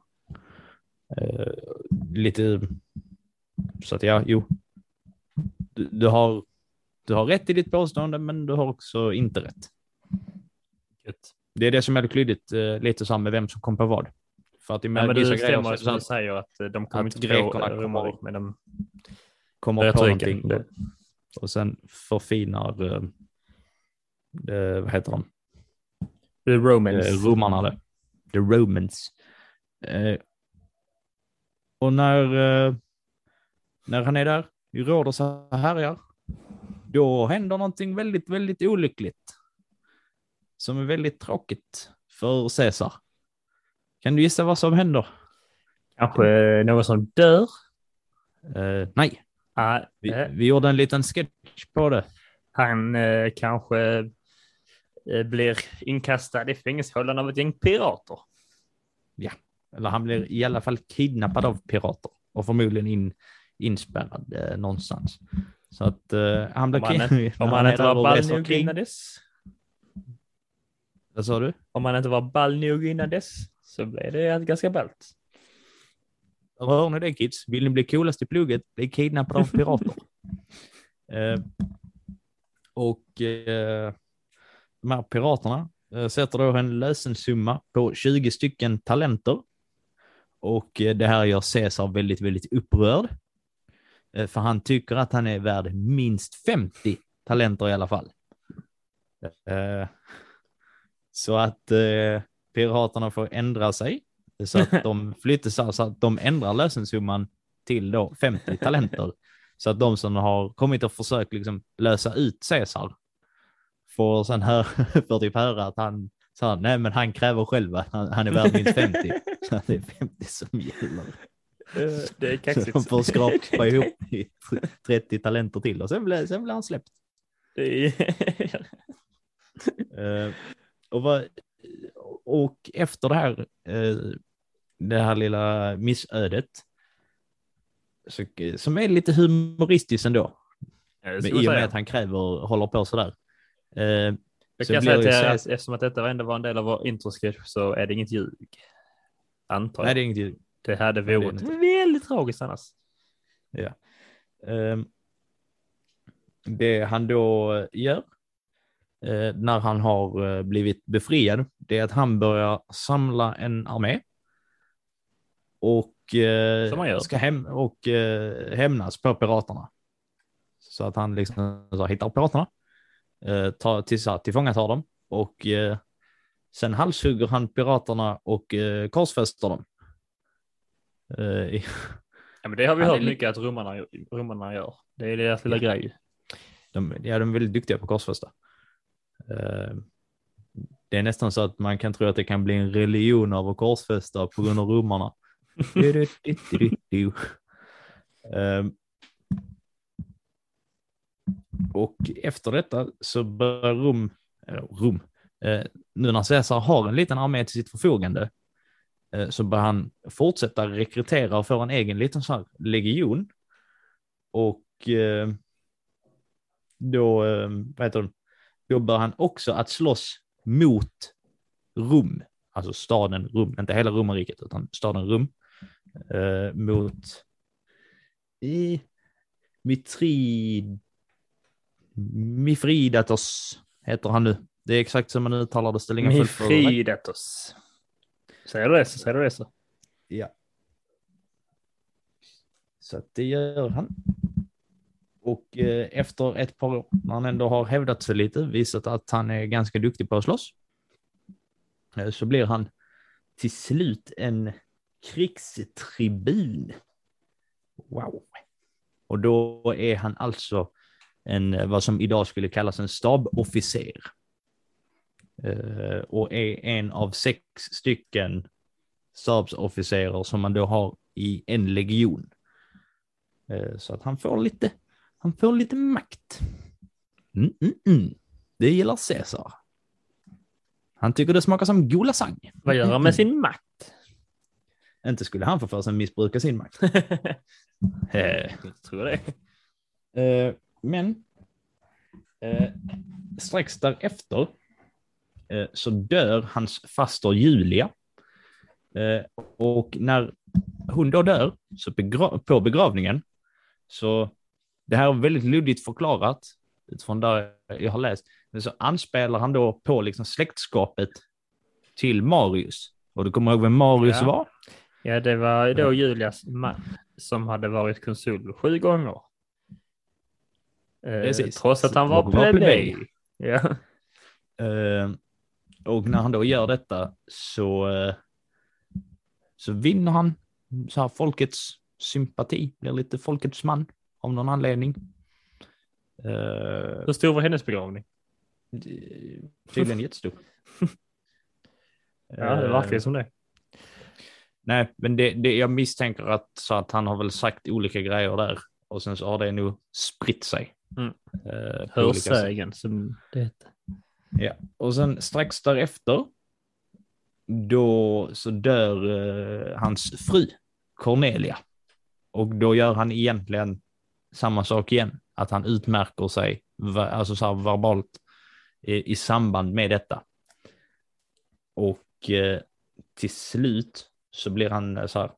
Eh, lite så att ja, jo. Du, du har du har rätt i ditt påstående, men du har också inte rätt. Det är det som är klyddigt, eh, lite så med vem som kom på vad. För att i ja, men grejer så, så du säger att de kommer inte grekerna på kommer, med dem. kommer på någonting det. och sen förfinar, eh, vad heter de? The Romans. Eh, romarna det. The Romans. Eh, och när, eh, när han är där i Rhodos och härjar då händer någonting väldigt, väldigt olyckligt. Som är väldigt tråkigt för Caesar. Kan du gissa vad som händer? Kanske någon som dör? Uh, nej. Uh, vi, uh. vi, gjorde en liten sketch på det. Han uh, kanske blir inkastad i fängelsehålan av ett gäng pirater. Ja, eller han blir i alla fall kidnappad av pirater och förmodligen in, inspärrad någonstans. Så att uh, han blev... Om han, inte var ball nog innan dess. Vad sa du? Om han inte var ball nog innan dess så blev det ganska ballt. hör ni det kids? Vill ni bli coolast i plugget? Bli kidnappade av pirater. eh, och eh, de här piraterna eh, sätter då en lösensumma på 20 stycken talenter. Och det här gör Caesar väldigt, väldigt upprörd. Eh, för han tycker att han är värd minst 50 talenter i alla fall. Eh, så att eh, piraterna får ändra sig så att de flyttar så att de ändrar lösensumman till då 50 talenter. Så att de som har kommit och försökt liksom lösa ut Caesar får sen hör, får typ höra att han sa nej men han kräver själv att han, han är värd minst 50. Så det är 50 som gäller. Eh, det är kaxigt. de får skrapa ihop 30 talenter till och sen blir, sen blir han släppt. Är... uh, och, vad, och efter det här, uh, det här lilla missödet, så, som är lite humoristiskt ändå, I och med säga. att han kräver, håller på sådär. Jag kan säga till er, eftersom att detta ändå var en del av vår introsketch så är det inget ljug. Antar jag. Nej, det är inget ljug. Det hade varit väldigt tragiskt annars. Ja. Um, det han då gör uh, när han har uh, blivit befriad, det är att han börjar samla en armé. Och, uh, ska hem och hämnas på piraterna. Så att han liksom så hittar piraterna, tar, till, tillfångatar dem och sen halshugger han piraterna och korsfäster dem. Uh, ja, men det har vi hört mycket att romarna, romarna gör. Det är deras lilla ja. grej. De, ja, de är väldigt duktiga på korsfästa. Uh, det är nästan så att man kan tro att det kan bli en religion av att korsfästa på grund av romarna. uh, och efter detta så börjar Rom, Rom, nu när Caesar har en liten armé till sitt förfogande Eh, Eh, så bör han fortsätta rekrytera och få en egen liten sån här legion. Och eh, då, eh, vad heter det, då bör han också att slåss mot Rom, alltså staden Rom, inte hela romarriket utan staden Rom, mot i Mitrid, Mifridatos heter han nu. Det är exakt som man uttalar det, Mifridatos. Säger du det så säger du det så. Ja. Så att det gör han. Och eh, efter ett par år, när han ändå har hävdat sig lite, visat att han är ganska duktig på att slåss, eh, så blir han till slut en krigstribun. Wow. Och då är han alltså en, eh, vad som idag skulle kallas en stabofficer. Eh, och är en av sex stycken stabsofficerer som man då har i en legion. Eh, så att han får lite, han får lite makt. Mm, mm, mm. Det gillar Caesar. Han tycker det smakar som gulasang. Vad gör han med sin makt? Inte skulle han få för sig missbruka sin makt. Jag tror det. Men strax därefter Eh, så dör hans faster Julia. Eh, och när hon då dör så begra på begravningen, så det här är väldigt luddigt förklarat utifrån där jag har läst, men så anspelar han då på liksom släktskapet till Marius. Och du kommer ihåg vem Marius ja. var? Ja, det var då Julias man som hade varit konsul sju gånger. Eh, trots att han var plebej. Ja. Eh, och när han då gör detta så, eh, så vinner han så här folkets sympati, blir lite folkets man av någon anledning. Uh, Hur stor var hennes begravning? Tydligen jättestor. ja, det verkar som det. Nej, men det, det, jag misstänker att, så att han har väl sagt olika grejer där och sen så har det nog spritt sig. Mm. Hörsägen som det heter. Ja, och sen strax därefter, då så dör uh, hans fru Cornelia. Och då gör han egentligen samma sak igen, att han utmärker sig, alltså så här verbalt, i, i samband med detta. Och uh, till slut så blir han så här,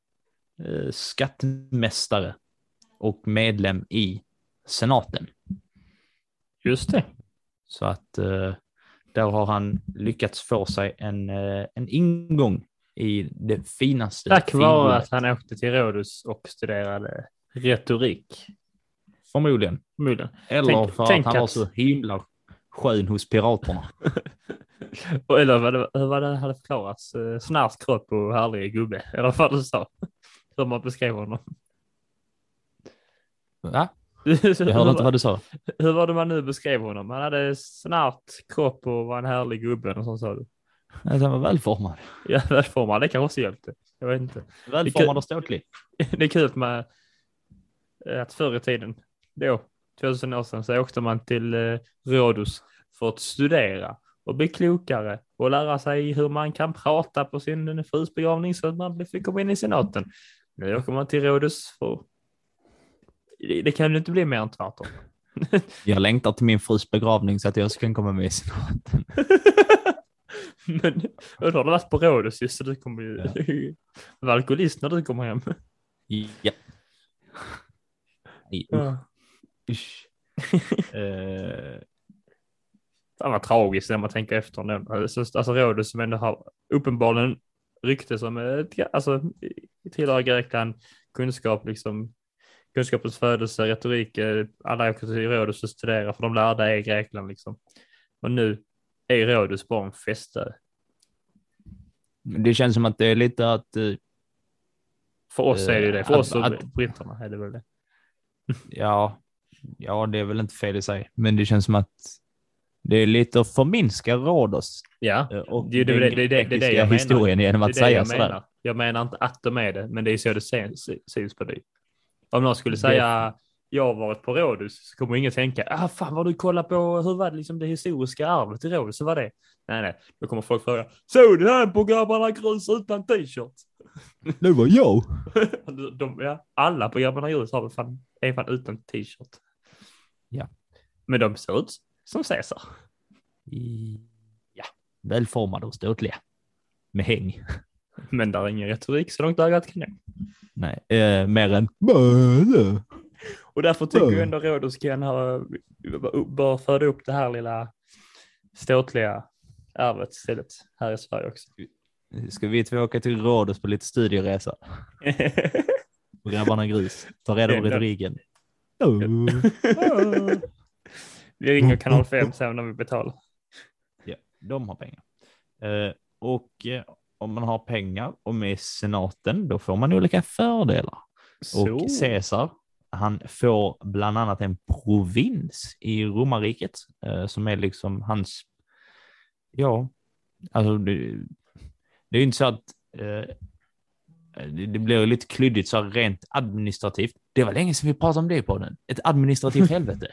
eh, skattmästare och medlem i senaten. Just det. Så att eh, där har han lyckats få sig en, eh, en ingång i det finaste. Tack vare att han åkte till Rhodus och studerade retorik. Förmodligen. Förmodligen. Eller tänk, för tänk att han att... var så himla skön hos piraterna. eller vad det, vad det hade förklarats. Eh, Snarsk kropp och härlig gubbe. Eller vad du sa. Hur man beskrev honom. Va? Jag hörde inte vad du sa. Hur var det man nu beskrev honom? Han hade snart kropp och var en härlig gubbe. Och så sa du. Han var välformad. Ja, välformad. Det kanske också hjälpte. Jag vet inte. Välformad och ståtlig. Det är kul med att förr i tiden, då, 2000 år sedan, så åkte man till eh, Rhodos för att studera och bli klokare och lära sig hur man kan prata på sin frus begravning så att man fick komma in i senaten. Nu åker man till Rhodos för det, kan ju inte bli mer än tvärtom. jag längtar till min frus begravning så att jag ska komma med senaten. Men du har varit på Rhodos just så du kommer ju ja. vara alkoholist när du kommer hem. Ja. ja. Usch. uh... Fan vad tragiskt när man tänker efter nu. Alltså, alltså Rhodos som ändå har uppenbarligen rykte som ett, alltså tillhör Grekland, kunskap liksom, kunskapens födelse, retorik, alla åker till Rhodos och studerar för de lärda är i Grekland liksom. Och nu är Rhodos bara en festö. Det känns som att det är lite att... Uh, för oss är det det, för att, oss och att, britterna är det väl det. ja, ja, det är väl inte fel i sig, men det känns som att det är lite att förminska Rhodos. Ja, eh, och det, det, det, det, det, det, det jag historien menar. genom att säga jag sådär. Menar. Jag menar inte att de är det, men det är så det syns på dig. Om någon skulle säga jag har varit på Rådhus så kommer ingen tänka, ah fan vad du kollar på, hur var det liksom det historiska arvet i Rådhus, så var det? Nej, nej, då kommer folk fråga, såg du här på grabbarna grus utan t-shirt? Det var jag. De, ja, alla på grabbarna grus har fan, är fan utan t-shirt. Ja. Men de ser ut som Caesar. Ja, välformade och ståtliga. Med häng. Men där är ingen retorik så långt ögat kan nå. Nej, eh, mer än och därför tycker jag ändå Rhodoskan bör föda upp det här lilla ståtliga arvet istället här i Sverige också. Ska vi två åka till Rhodos på lite studieresa? Och grabbarna grus, ta reda på retoriken. vi ringer kanal 5 sen när vi betalar. Ja, de har pengar. Eh, och eh, om man har pengar och med senaten, då får man olika fördelar. Så. Och Caesar han får bland annat en provins i romarriket eh, som är liksom hans, ja, alltså det, det är inte så att eh, det, blir lite klyddigt så rent administrativt. Det var länge sedan vi pratade om det på den. Ett administrativt helvete.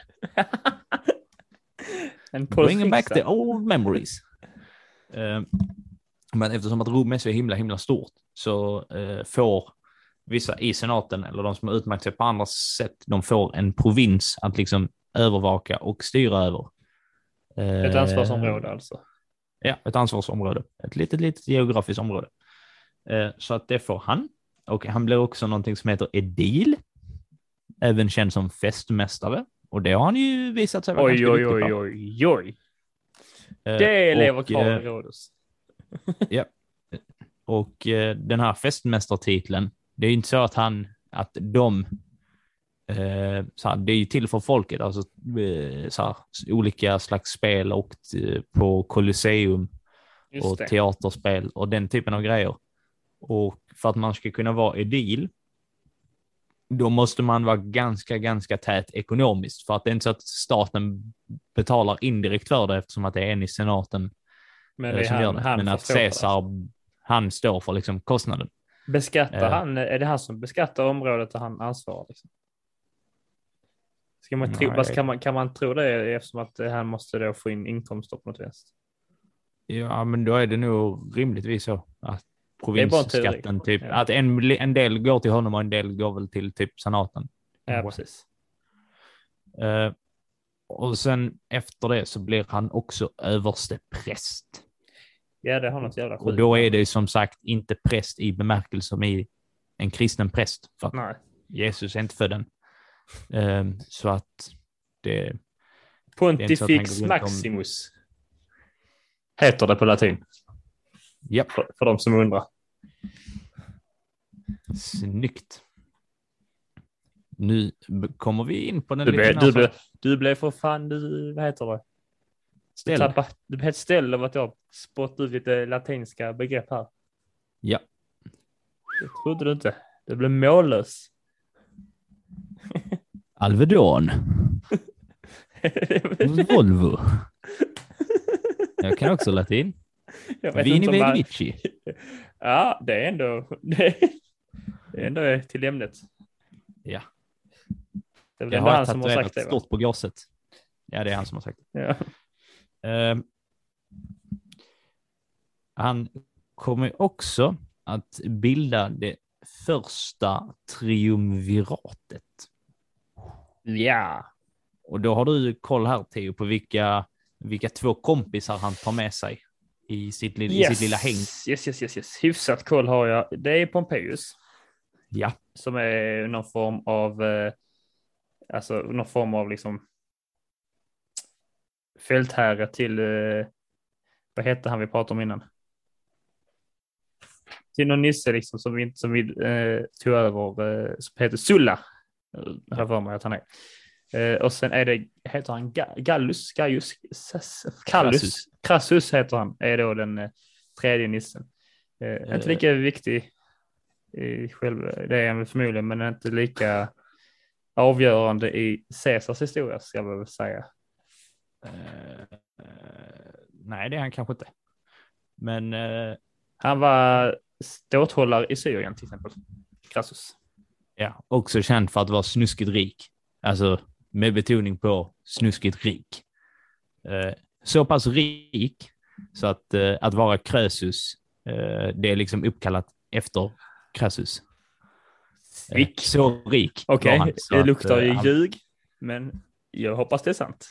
Bring back the old memories. Uh, men eftersom att Rom är så himla himla stort så uh, får vissa i senaten eller de som har utmärkt sig på andra sätt, de får en provins att liksom övervaka och styra över. Ett ansvarsområde alltså? Ja, ett ansvarsområde. Ett litet, litet geografiskt område. Eh, så att det får han. Och han blir också någonting som heter edil, även känd som festmästare. Och det har han ju visat sig vara oj, ganska oj, oj, oj, oj, oj. Det lever kvar i Rhodos. Ja. Och den här festmästartiteln det är inte så att han, att de, eh, så här, det är ju till för folket, alltså eh, så här, olika slags spel och eh, på Colosseum och teaterspel och den typen av grejer. Och för att man ska kunna vara edil, då måste man vara ganska, ganska tät ekonomiskt för att det är inte så att staten betalar indirekt för det eftersom att det är en i senaten Men, det är han, han Men att Caesar, han står för liksom kostnaden. Beskattar uh, han, är det han som beskattar området där han ansvarar? Liksom? Ska man tro, kan, man, kan man tro det eftersom att han måste då få in inkomster på något vis? Ja, men då är det nog rimligtvis så att provinsskatten, typ, ja. att en, en del går till honom och en del går väl till typ senaten. Ja, precis. Uh, och sen efter det så blir han också överste präst. Ja, det har något jävla sjukt. Och då är det som sagt inte präst i bemärkelsen i en kristen präst. För Nej. Jesus är inte född än. Um, så att det... Pontifex det Maximus. Om... Heter det på latin. Ja. För, för de som undrar. Snyggt. Nu kommer vi in på den du lite... Du, ble, du blev för fan, du, vad heter det? Ställ. Du, tappade, du blev helt ställ av att jag spottade ut lite latinska begrepp här. Ja. Det trodde du inte. Det blev mållös. Alvedon. Volvo. Jag kan också latin. Vini Vidi Vici. Ja, det är ändå, det är ändå till ämnet. Ja. Det är väl han som har sagt det. stort på glaset. Ja, det är han som har sagt det. Ja. Uh, han kommer också att bilda det första triumviratet. Ja. Och då har du koll här Theo på vilka, vilka två kompisar han tar med sig i sitt, yes. i sitt lilla häng. Yes, yes, yes, yes. Hyfsat koll har jag. Det är Pompejus. Ja. Som är någon form av, eh, alltså någon form av liksom fältherre till, eh, vad hette han vi pratade om innan? Till någon nisse liksom som vi, som vi eh, tog över, eh, som heter Sulla. Jag har för mig att han är. Eh, och sen är det, heter han Gallus, Gaius, Kallus, Crassus heter han, är då den eh, tredje nissen. Eh, inte lika viktig i själv, det är han förmodligen, men inte lika avgörande i Caesars historia ska jag väl säga. Uh, nej, det är han kanske inte. Men uh, han var ståthållare i Syrien till exempel. Crassus. Ja, också känd för att vara snuskigt rik. Alltså med betoning på snuskigt rik. Uh, så pass rik så att att vara Krösus, det är liksom uppkallat efter Crassus. Rik. Så rik. Okej, okay. det luktar ju ljug, men jag hoppas det är sant.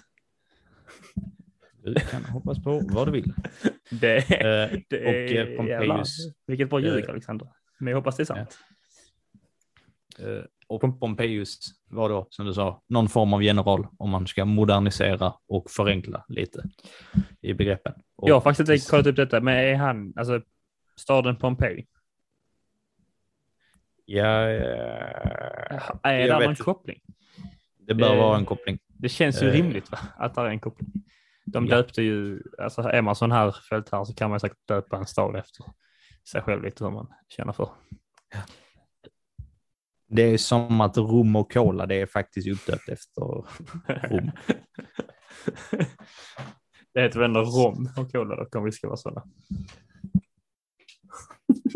Du kan hoppas på vad du vill. Det, eh, det och eh, Pompejus. Vilket bra ljug, eh, Alexander. Men jag hoppas det är sant. Ja. Eh, och Pompejus var då, som du sa, någon form av general om man ska modernisera och förenkla lite i begreppen. Och jag har faktiskt inte kollat upp detta, men är han, alltså staden Pompeji? Ja, är det någon koppling? Det bör vara en koppling. Det känns ju uh, rimligt va? att det är en koppling. De ja. döpte ju, alltså är man sån här fältherre så kan man säkert döpa en stad efter sig själv lite hur man känner för. Ja. Det är som att rom och cola, det är faktiskt uppdöpt efter rom. det heter väl ändå rom och cola då, om vi ska vara sådana.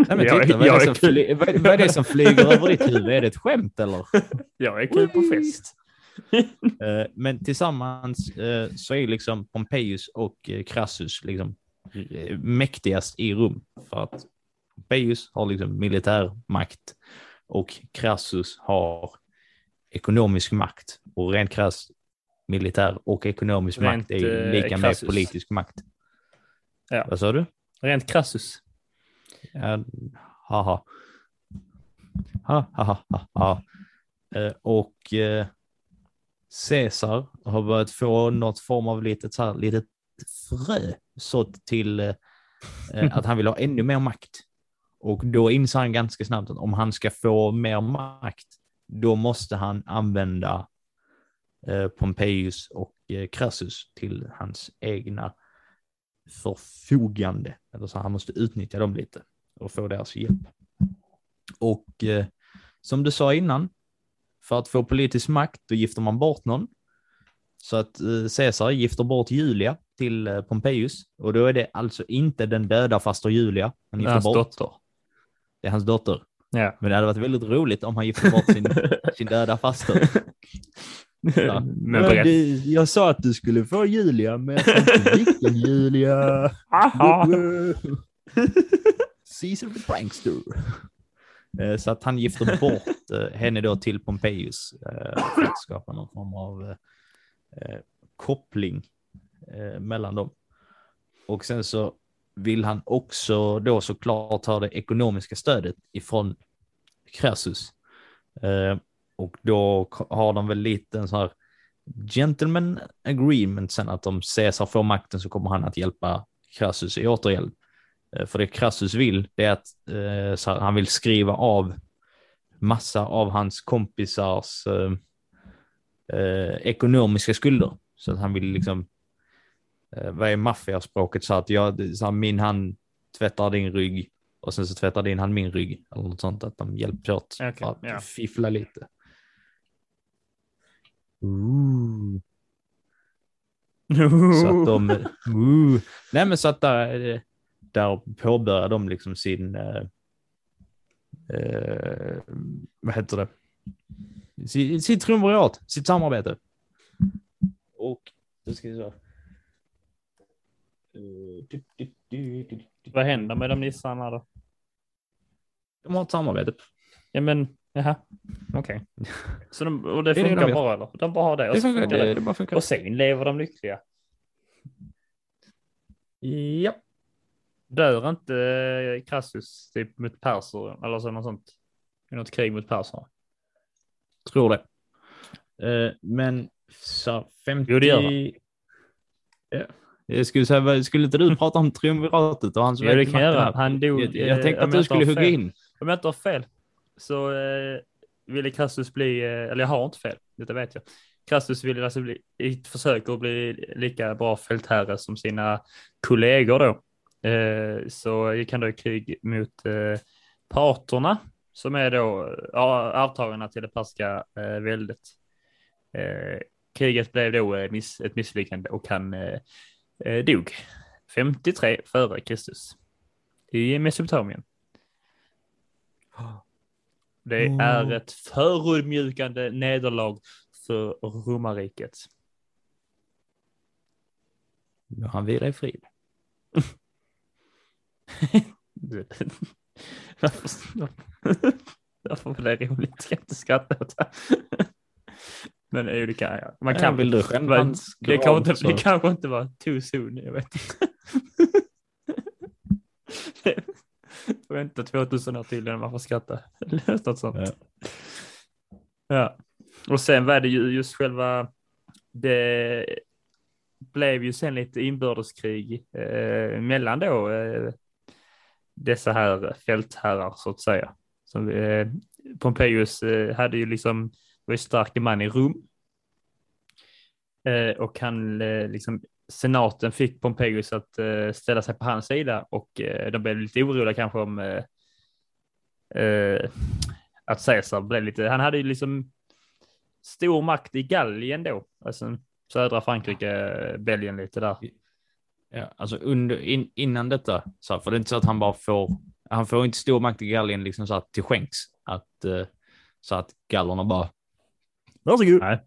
Nej, men titta, vad, är det som fly, vad, vad är det som flyger över ditt huvud? Är det ett skämt eller? Jag är kul på fest. Eh, men tillsammans eh, så är liksom Pompejus och eh, Crassus liksom mäktigast i rum för att Pompejus har liksom militär makt och Crassus har ekonomisk makt och rent krasst militär och ekonomisk rent, makt är lika med politisk makt. Ja. Vad sa du? Rent Crassus. Ja, haha. Ha, ha, ha, ha, ha. Eh, och eh, Caesar har börjat få något form av litet, så här, litet frö sått till eh, att han vill ha ännu mer makt. Och då inser han ganska snabbt att om han ska få mer makt, då måste han använda eh, Pompejus och eh, Crassus till hans egna förfogande. Eller så han måste utnyttja dem lite och få deras hjälp. Och eh, som du sa innan, för att få politisk makt, då gifter man bort någon. Så att eh, Caesar gifter bort Julia till eh, Pompejus. Och då är det alltså inte den döda faster Julia han gifter hans bort. dotter. Det är hans dotter. Ja. Men det hade varit väldigt roligt om han gifte bort sin, sin döda faster. Ja. Men det, jag sa att du skulle få Julia, men jag sa inte vilken Julia. Caesar the prankster. Eh, så att han gifter bort eh, henne då till Pompejus eh, för att skapa någon form av koppling mellan dem. Och sen så vill han också då såklart ha det ekonomiska stödet ifrån Crassus. Och då har de väl lite en sån här gentleman agreement sen att om Caesar får makten så kommer han att hjälpa Crassus i återhjälp. Eh, för det Crassus vill, det är att eh, han vill skriva av massa av hans kompisars eh, eh, ekonomiska skulder. Så att han vill liksom, eh, vad är maffiaspråket, så att jag, så här, min hand tvättar din rygg och sen så tvättar din hand min rygg. Eller något sånt, att de hjälps åt okay, för att yeah. fiffla lite. Ooh. så att de, ooh. nej men så att där, där påbörjar de liksom sin, eh, eh, vad heter det, sitt, sitt triumvirat, sitt samarbete. Och, då ska vi se. Vad händer med de nissarna då? De har ett samarbete. Ja men, jaha, okej. Okay. Så de, och det funkar det bra eller? De bara har det och, det funkar, det, det bara funkar. och sen lever de lyckliga? Ja. Dör inte Crassus typ mot perser eller så något sånt? I något krig mot perserna? Tror det. Uh, men så 50... Jo, det gör han. Ja. Jag skulle, säga, skulle inte du prata om triumviratet och hans Ja, det kan jag göra. Han dog. Jag, jag tänkte att du skulle hugga in. Om jag inte har fel så eh, ville Crassus bli, eh, eller jag har inte fel, detta vet jag. Crassus ville alltså bli, i ett försök att bli lika bra fältherre som sina kollegor då. Eh, så gick han då i krig mot eh, parterna som är då arvtagarna till det perska eh, väldet. Kriget blev då ett misslyckande och han dog 53 före Kristus i Mesopotamien. Det är ett förödmjukande nederlag för romarriket. Ja, han vilar i frid. Varför, varför blir det roligt? Ska inte skratta åt det. Men jo, det kan jag. Man kan väl själv det, kan inte, det kanske inte var too soon, jag vet inte. Vänta 2000 år till innan man får skratta. Något sånt. Ja. ja. Och sen var det ju just själva, det blev ju sen lite inbördeskrig eh, mellan då eh, dessa här fältherrar så att säga. Som, eh, Pompejus eh, hade ju liksom, var ju stark man i Rom. Eh, och han eh, liksom, senaten fick Pompejus att eh, ställa sig på hans sida och eh, de blev lite oroliga kanske om eh, eh, att Caesar blev lite, han hade ju liksom stor makt i Gallien då, alltså södra Frankrike, Belgien lite där. Ja, alltså under, in, innan detta, så för det är inte så att han bara får, han får inte stor makt i Gallien liksom så att till skänks, att, uh, så att gallerna bara, varsågod. Nej.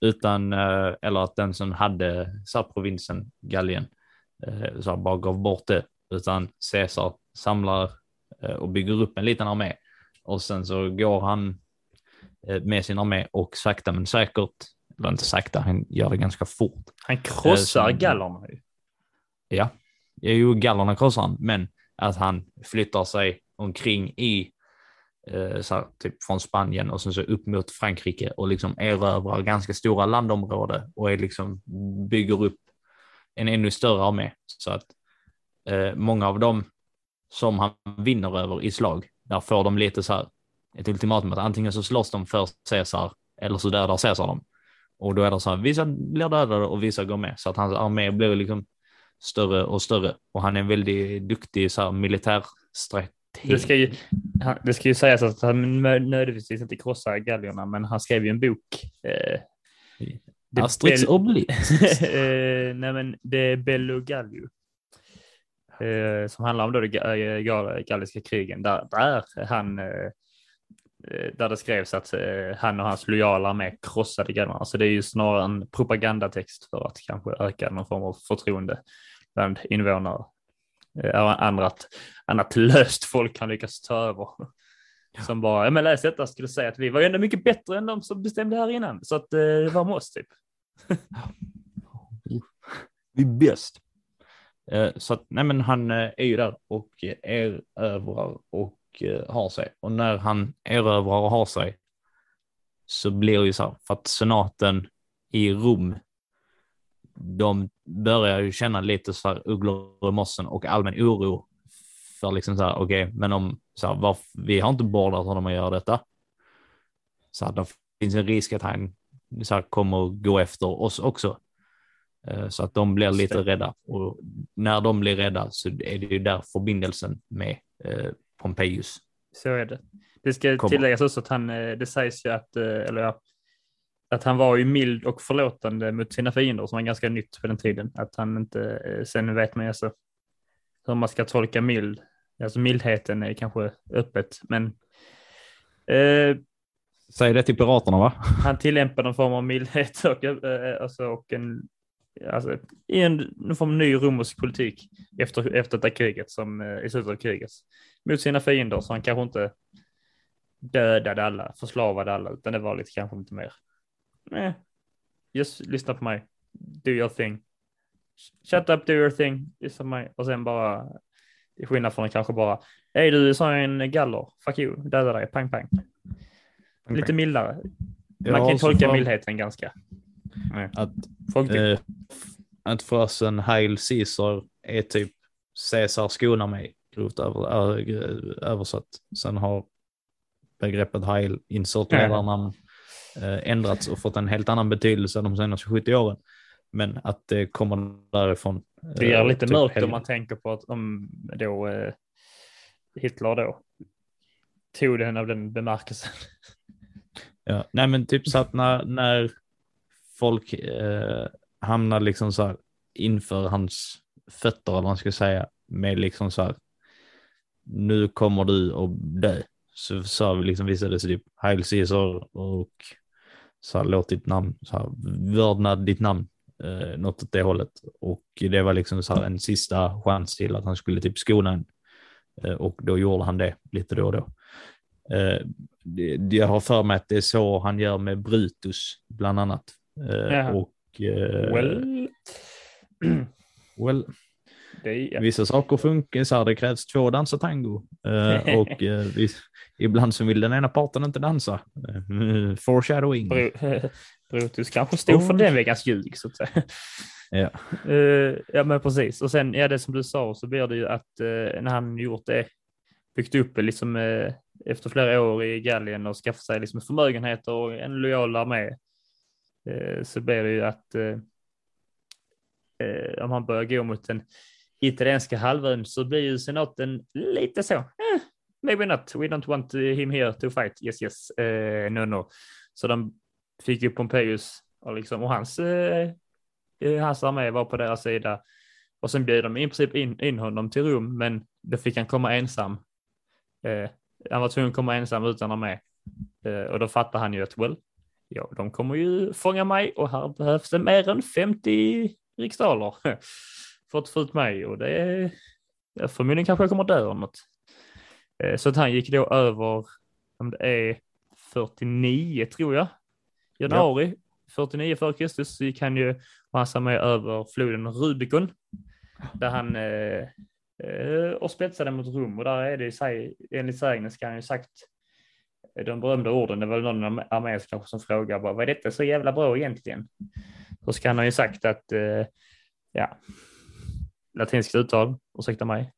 Utan, uh, eller att den som hade så provinsen Gallien uh, så bara gav bort det, utan Caesar samlar och bygger upp en liten armé och sen så går han med sin armé och sakta men säkert, eller inte sakta, han gör det ganska fort. Han krossar gallerna ju. Ja, jo, gallerna krossar han, men att han flyttar sig omkring i eh, så här, typ från Spanien och sen så upp mot Frankrike och liksom erövrar ganska stora landområden och är liksom bygger upp en ännu större armé så att eh, många av dem som han vinner över i slag, där får de lite så här ett ultimatum att antingen så slåss de för Caesar eller så dödar Caesar dem. Och då är det så här, vissa blir dödade och vissa går med så att hans armé blir liksom större och större och han är väldigt duktig så här, militärstrateg. Det ska, ju, det ska ju sägas att han nödvändigtvis inte krossar gallerna, men han skrev ju en bok. Eh, Asterix Obelix. eh, nej, men det är Bello Gallio. Eh, som handlar om då de eh, galliska krigen, där, där han eh, eh, där det skrevs att eh, han och hans lojala med krossade gallerna. Så det är ju snarare en propagandatext för att kanske öka någon form av förtroende bland invånare. Eh, annat, annat löst folk kan lyckas ta över. Ja. Som bara, ja men läs detta skulle säga att vi var ju ändå mycket bättre än de som bestämde här innan. Så att eh, det var med oss typ. vi är bäst. Eh, så att, nej men han är ju där och erövrar och har sig. Och när han erövrar och har sig så blir det ju så här, för att senaten i Rom, de börjar ju känna lite så här ugglor i mossen och allmän oro för liksom så här, okej, okay, men om så här, varför, vi har inte bordat honom att göra detta. Så att det finns en risk att han så här, kommer gå efter oss också. Eh, så att de blir lite rädda och när de blir rädda så är det ju där förbindelsen med eh, Pompejus. Så är det. Det ska kommer. tilläggas också att han, eh, det sägs ju att, eller ja, att han var ju mild och förlåtande mot sina fiender som var ganska nytt på den tiden. Att han inte, sen vet man ju alltså hur man ska tolka mild. Alltså mildheten är kanske öppet, men eh, Säg det till piraterna va? Han tillämpar någon form av mildhet och, alltså, och en alltså, i en, en form av ny romersk politik efter, efter det kriget som eh, i slutet av kriget mot sina fiender så han kanske inte dödade alla, förslavade alla, utan det var lite kanske inte mer. Nej, just lyssna på mig, do your thing. Shut up, do your thing, lyssna på mig och sen bara, i skillnad från kanske bara, hej du sa en galler, fuck you, döda dig, pang pang. Lite mildare. Man kan tolka för... mildheten ganska. Att, eh, att förresten Heil Caesar är typ Caesar skonar mig, grovt över, översatt. Sen har begreppet Heil insert ledarnamn eh, ändrats och fått en helt annan betydelse de senaste 70 åren. Men att det kommer därifrån. Det är lite typ mörkt om man tänker på att om då eh, Hitler då tog den av den bemärkelsen. Ja, nej men typ så att när, när folk eh, hamnar liksom så här inför hans fötter, eller vad man ska säga, med liksom så här, nu kommer du att dö. Så sa vi liksom, visade sig typ Heil Caesar och så här, låt ditt namn, så här, vördnad ditt namn, eh, något åt det hållet. Och det var liksom så här en sista chans till att han skulle typ skona en. Eh, och då gjorde han det lite då och då. Eh, jag har för mig att det är så han gör med Brutus bland annat. Eh, och, eh, well. well. Är... Vissa saker funkar så här, det krävs två dansa tango uh, och uh, vi, ibland så vill den ena parten inte dansa. Uh, foreshadowing. Brutus kanske stod för den veckans ljug så att säga. Ja. ja men precis och sen ja det som du sa så blir det ju att när han gjort det byggt upp liksom efter flera år i Gallien och skaffat sig liksom förmögenheter och en lojal armé Eh, så blir det ju att eh, eh, om han börjar gå mot den italienska halvön så blir ju senaten lite så. Eh, maybe not. We don't want him here to fight. Yes, yes. Eh, no, no. Så de fick ju Pompejus och, liksom, och hans, eh, eh, hans armé var på deras sida. Och sen bjöd de i princip in, in honom till Rom, men då fick han komma ensam. Eh, han var tvungen att komma ensam utan armé. Eh, och då fattar han ju att, well, ja, de kommer ju fånga mig och här behövs det mer än 50 riksdaler för att få ut mig och det är förmodligen kanske jag kommer dö av något. Eh, så att han gick då över, om det är 49 tror jag, januari ja. 49 före Kristus så gick han ju massa med över floden Rubicon där han eh, eh, och spetsade mot Rom och där är det enligt sägnen ska han ju sagt de berömda orden, det var någon armé kanske som frågar bara, vad är detta så jävla bra egentligen? Så ska han ha ju sagt att, eh, ja, latinskt uttal, ursäkta mig.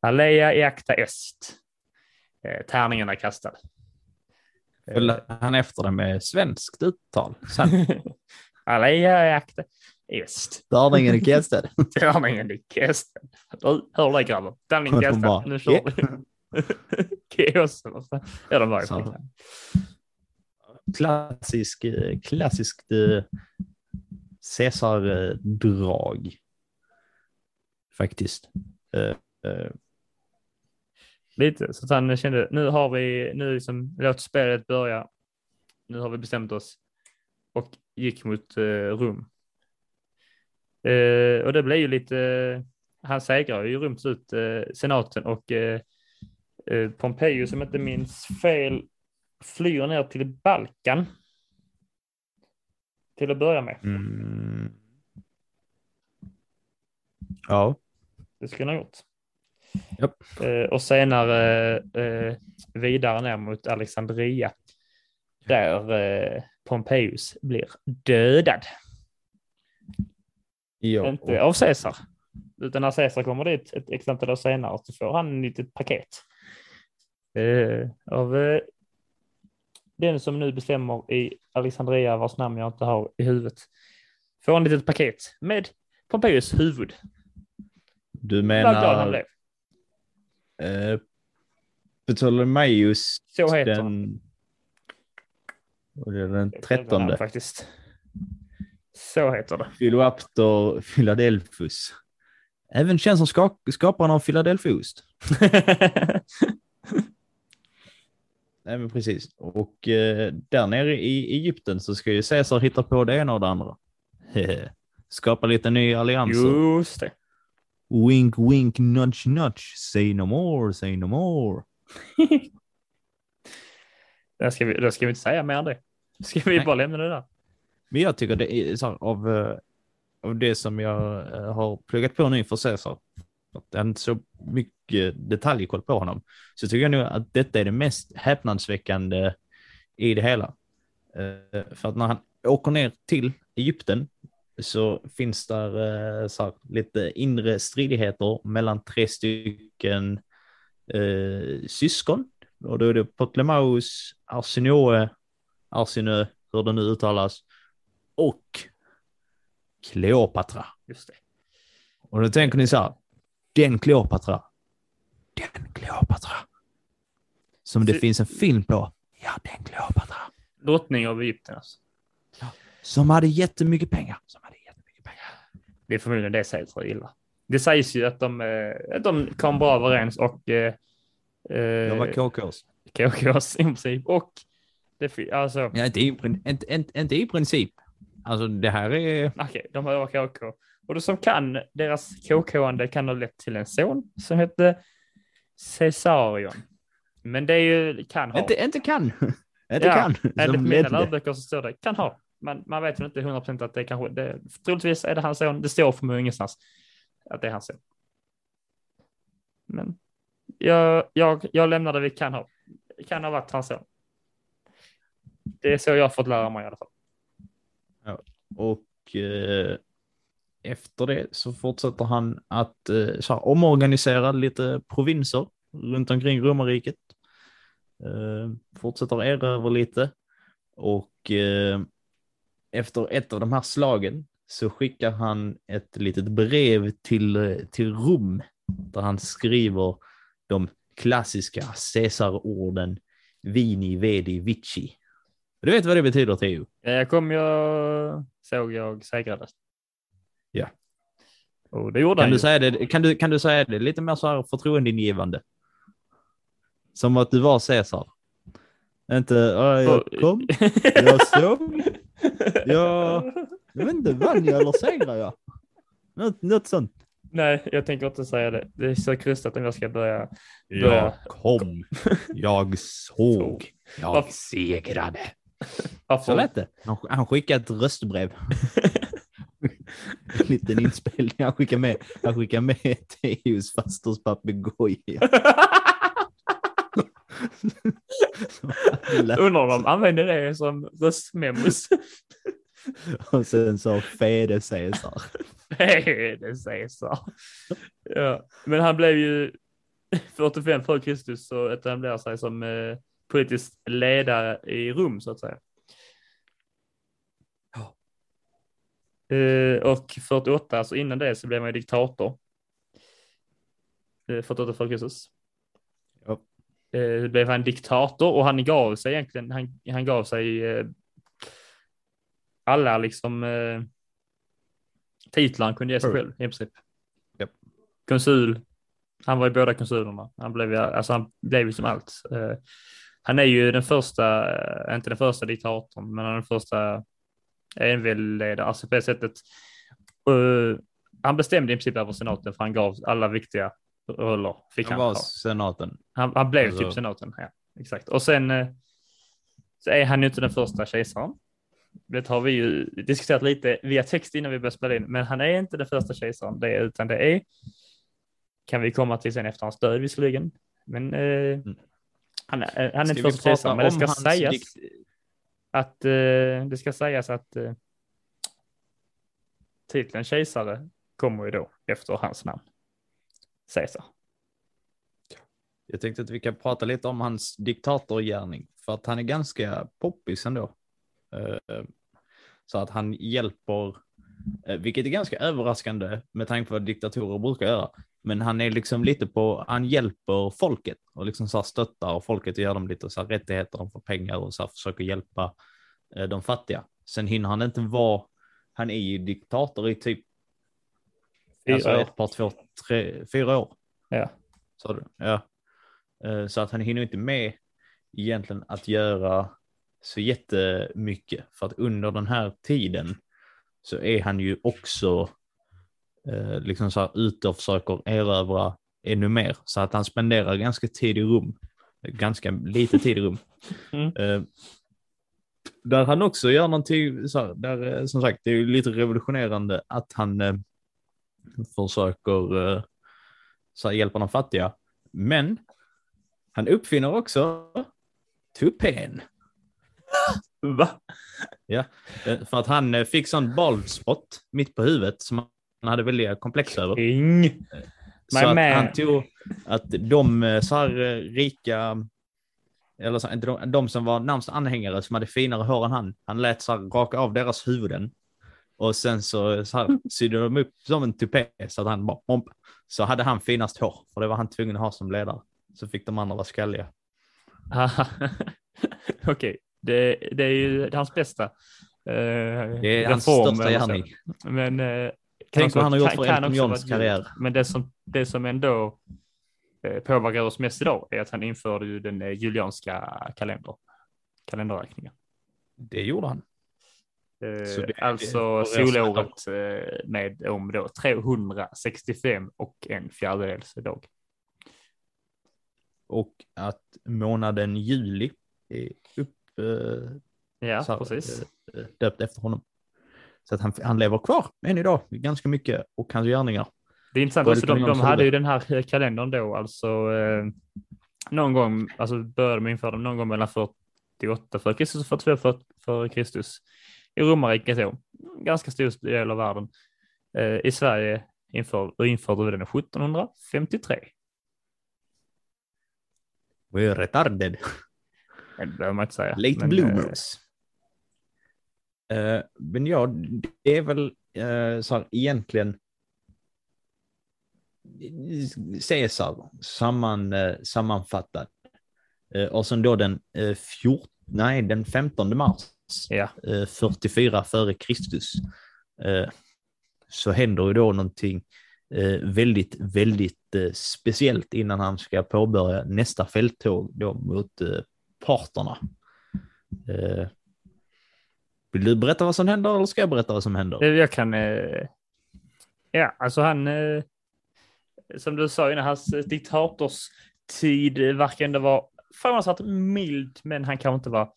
Alea eacta est. Eh, tärningen är kastad. Följde han efter det med svenskt uttal Alea eacta est. Tärningen är kastad. Tärningen är kastad. Hör det grabbar, tärningen är kastad. Nu kör vi. Keos Ja, de var ju Klassisk, klassiskt eh, Caesar-drag. Faktiskt. Uh, uh. Lite, så att han kände, nu har vi, nu liksom, låt spelet börja. Nu har vi bestämt oss. Och gick mot Rom. Uh, och det blev ju lite, han segrar ju Rom ut senaten och Eh, Pompejus, som inte minns fel, flyr ner till Balkan. Till att börja med. Mm. Ja. Det skulle han ha gjort. Yep. Eh, och senare eh, vidare ner mot Alexandria. Där eh, Pompejus blir dödad. Ja. Inte av Caesar. Utan när Caesar kommer dit ett x antal år senare så får han ett litet paket. Eh, av eh, den som nu bestämmer i Alexandria vars namn jag inte har i huvudet. Får ett litet paket med Pompejus huvud. Du glad han menar blev. eh, Ptolemaios Så heter den... är det, den är namnet trettonde? Faktiskt. Så heter det. Philoptor Philadelphus. Även känd som ska- skaparen av Philadelphiaost. Nej men precis. Och eh, där nere i Egypten så ska ju Caesar hitta på det ena och det andra. Skapa lite nya allianser. Just det. Wink wink nudge nudge. Say no more, say no more. Där ska, vi, där ska vi inte säga mer än det. Ska vi Nej. bara lämna det där? Men jag tycker det är så här, av, eh, av det som jag eh, har pluggat på nu för Caesar. Att jag inte så mycket detaljkoll på honom. Så tycker jag nog att detta är det mest häpnadsväckande i det hela. Eh, För att när han åker ner till Egypten så finns där eh, så här, lite inre stridigheter mellan tre stycken eh, syskon. Och då är det Ptolemaios, Arsinoe, Arsinö, hur det nu uttalas, och Kleopatra. Just det. Och då tänker ni så här, den Kleopatra, den Kleopatra. Som det Ty- finns en film på, ja den Kleopatra. Drottning av Egypten alltså. Som hade jättemycket pengar. Som hade jättemycket pengar. Det är förmodligen det Caesar gillar. Det sägs ju att de, eh, att de kom bra överens och eh, De var eh, KKs. KKs i princip. Och det, alltså, Ja, inte, i, inte, inte, inte i princip. Alltså det här är... okej, de var KK. Och det som kan, deras KK-ande kan ha lett till en son som hette Caesarion. Men det är ju, kan ha. Inte, inte kan. inte Ja, kan. Enligt Som mina läroböcker så står det kan ha. Men man vet väl inte 100% att det kanske, det, troligtvis är det hans son. Det står för mig ingenstans att det är hans son. Men jag, jag, jag lämnar det vid kan ha. Det kan ha varit hans son. Det är så jag har fått lära mig i alla fall. Och eh, efter det så fortsätter han att eh, så här, omorganisera lite provinser runt omkring romarriket. Eh, fortsätter erövra lite och eh, efter ett av de här slagen så skickar han ett litet brev till, till Rom där han skriver de klassiska Caesar-orden Vini, Vedi, Vici. Du vet vad det betyder, Theo? Jag kom jag, såg jag segrade. Ja. Och det gjorde Kan han du, säga det, kan, du, kan du säga det lite mer så här förtroendeingivande? Som att du var Caesar. Inte, "Ja, jag kom, jag såg, jag, jag vet inte, vann jag eller segrade jag? Något, något sånt. Nej, jag tänker inte säga det. Det är så krystat om jag ska börja. Börja. Jag kom, jag såg, jag Varför- segrade. Så Varför? lät det. Han, han skickade ett röstbrev. En liten inspelning. Han skickade med, han skickade med Teos fasters papegoja. Undrar om de använder det som röstmemos. Och sen så Fede Caesar. Det Caesar. Ja, men han blev ju 45 före Kristus så etablerade sig som eh, politisk ledare i Rom så att säga. Eh, och 48, alltså innan det så blev han ju diktator. Eh, 48 före Kristus. Eh, blev han diktator och han gav sig egentligen, han, han gav sig eh, alla liksom eh, titlar han kunde ge sig själv i princip. Japp. Konsul, han var ju båda konsulerna. Han blev, ju- alltså han blev ju som allt. Eh, han är ju den första, eh, inte den första diktatorn, men han är den första enväldeledare, alltså på det sättet. eh, han bestämde i princip över senaten för han gav alla viktiga roller. Fick Han han, var senaten. Han, han blev Alltså- typ senaten. Ja, exakt. Och sen eh, så är han ju inte den första kejsaren. Det har vi ju diskuterat lite via text innan vi började spela in, men han är inte den första kejsaren, det, utan det är kan vi komma till sen efter hans död visserligen. Men eh, mm. han, han är inte första kejsare, men det ska sägas att eh, det ska sägas att eh, titeln kejsare kommer ju då efter hans namn. Caesar. Jag tänkte att vi kan prata lite om hans diktatorgärning för att han är ganska poppis ändå. Eh, så att han hjälper, eh, vilket är ganska överraskande med tanke på vad diktatorer brukar göra. Men han är liksom lite på, han hjälper folket och liksom så här stöttar folket och ger dem lite så här rättigheter, de får pengar och så här försöker hjälpa eh, de fattiga. Sen hinner han inte vara, han är ju diktator i typ fyra alltså ett par, två, tre, fyra år. Ja. Så, ja. Så att han hinner inte med egentligen att göra så jättemycket för att under den här tiden så är han ju också eh, liksom så här ute och försöker erövra ännu mer så att han spenderar ganska tid i rum, ganska lite tid i rum. Mm. Eh, där han också gör någonting, så här, där eh, som sagt det är ju lite revolutionerande att han eh, försöker eh, så hjälpa de fattiga. Men han uppfinner också tupén. Va? Ja, eh, för att han eh, fick sån bald spot mitt på huvudet som han hade väldiga komplex över. King. Så att han tog att de så här rika, eller så, de, de som var närmast anhängare som hade finare hår än han, han lät så här raka av deras huvuden. Och sen så, så här, sydde de upp som en tupé så att han bara, pomp, så hade han finast hår, för det var han tvungen att ha som ledare. Så fick de andra vara skalliga. Okej, okay. det, det, är ju hans bästa. Eh, det är hans största gärning. Men eh, Tänk vad han har gjort för Elton Johns karriär. Men det som, det som ändå eh, påverkar oss mest idag är att han införde ju den eh, julianska kalender, kalenderräkningen. Det gjorde han. Eh, det, alltså solåret eh, med om då 365 och en fjärdedels dag och att månaden juli är upp, ja, här, precis. Eh, döpt efter honom. Så att han, han lever kvar än idag, ganska mycket, och hans gärningar. Det är intressant, alltså, de, de hade ju den här kalendern då, alltså eh, någon gång, alltså började de införa dem någon gång mellan 48 för Kristus och 42 för, för Kristus i romarriket då, ganska stor del av världen. Eh, I Sverige inför, införde vi den 1753. We're retarded. Det behöver man inte säga. Late men, bloomers. Uh, men ja, det är väl uh, så här egentligen Caesar samman, uh, sammanfattad. Och sen då den, uh, 14, nej, den 15 mars ja. 44 före Kristus så händer ju då någonting väldigt, väldigt speciellt innan han ska påbörja nästa fälttåg då mot eh, parterna. Eh, vill du berätta vad som händer eller ska jag berätta vad som händer? Jag kan. Eh, ja, alltså han. Eh, som du sa innan, hans diktators tid verkar ändå vara förvånansvärt mild, men han kan inte vara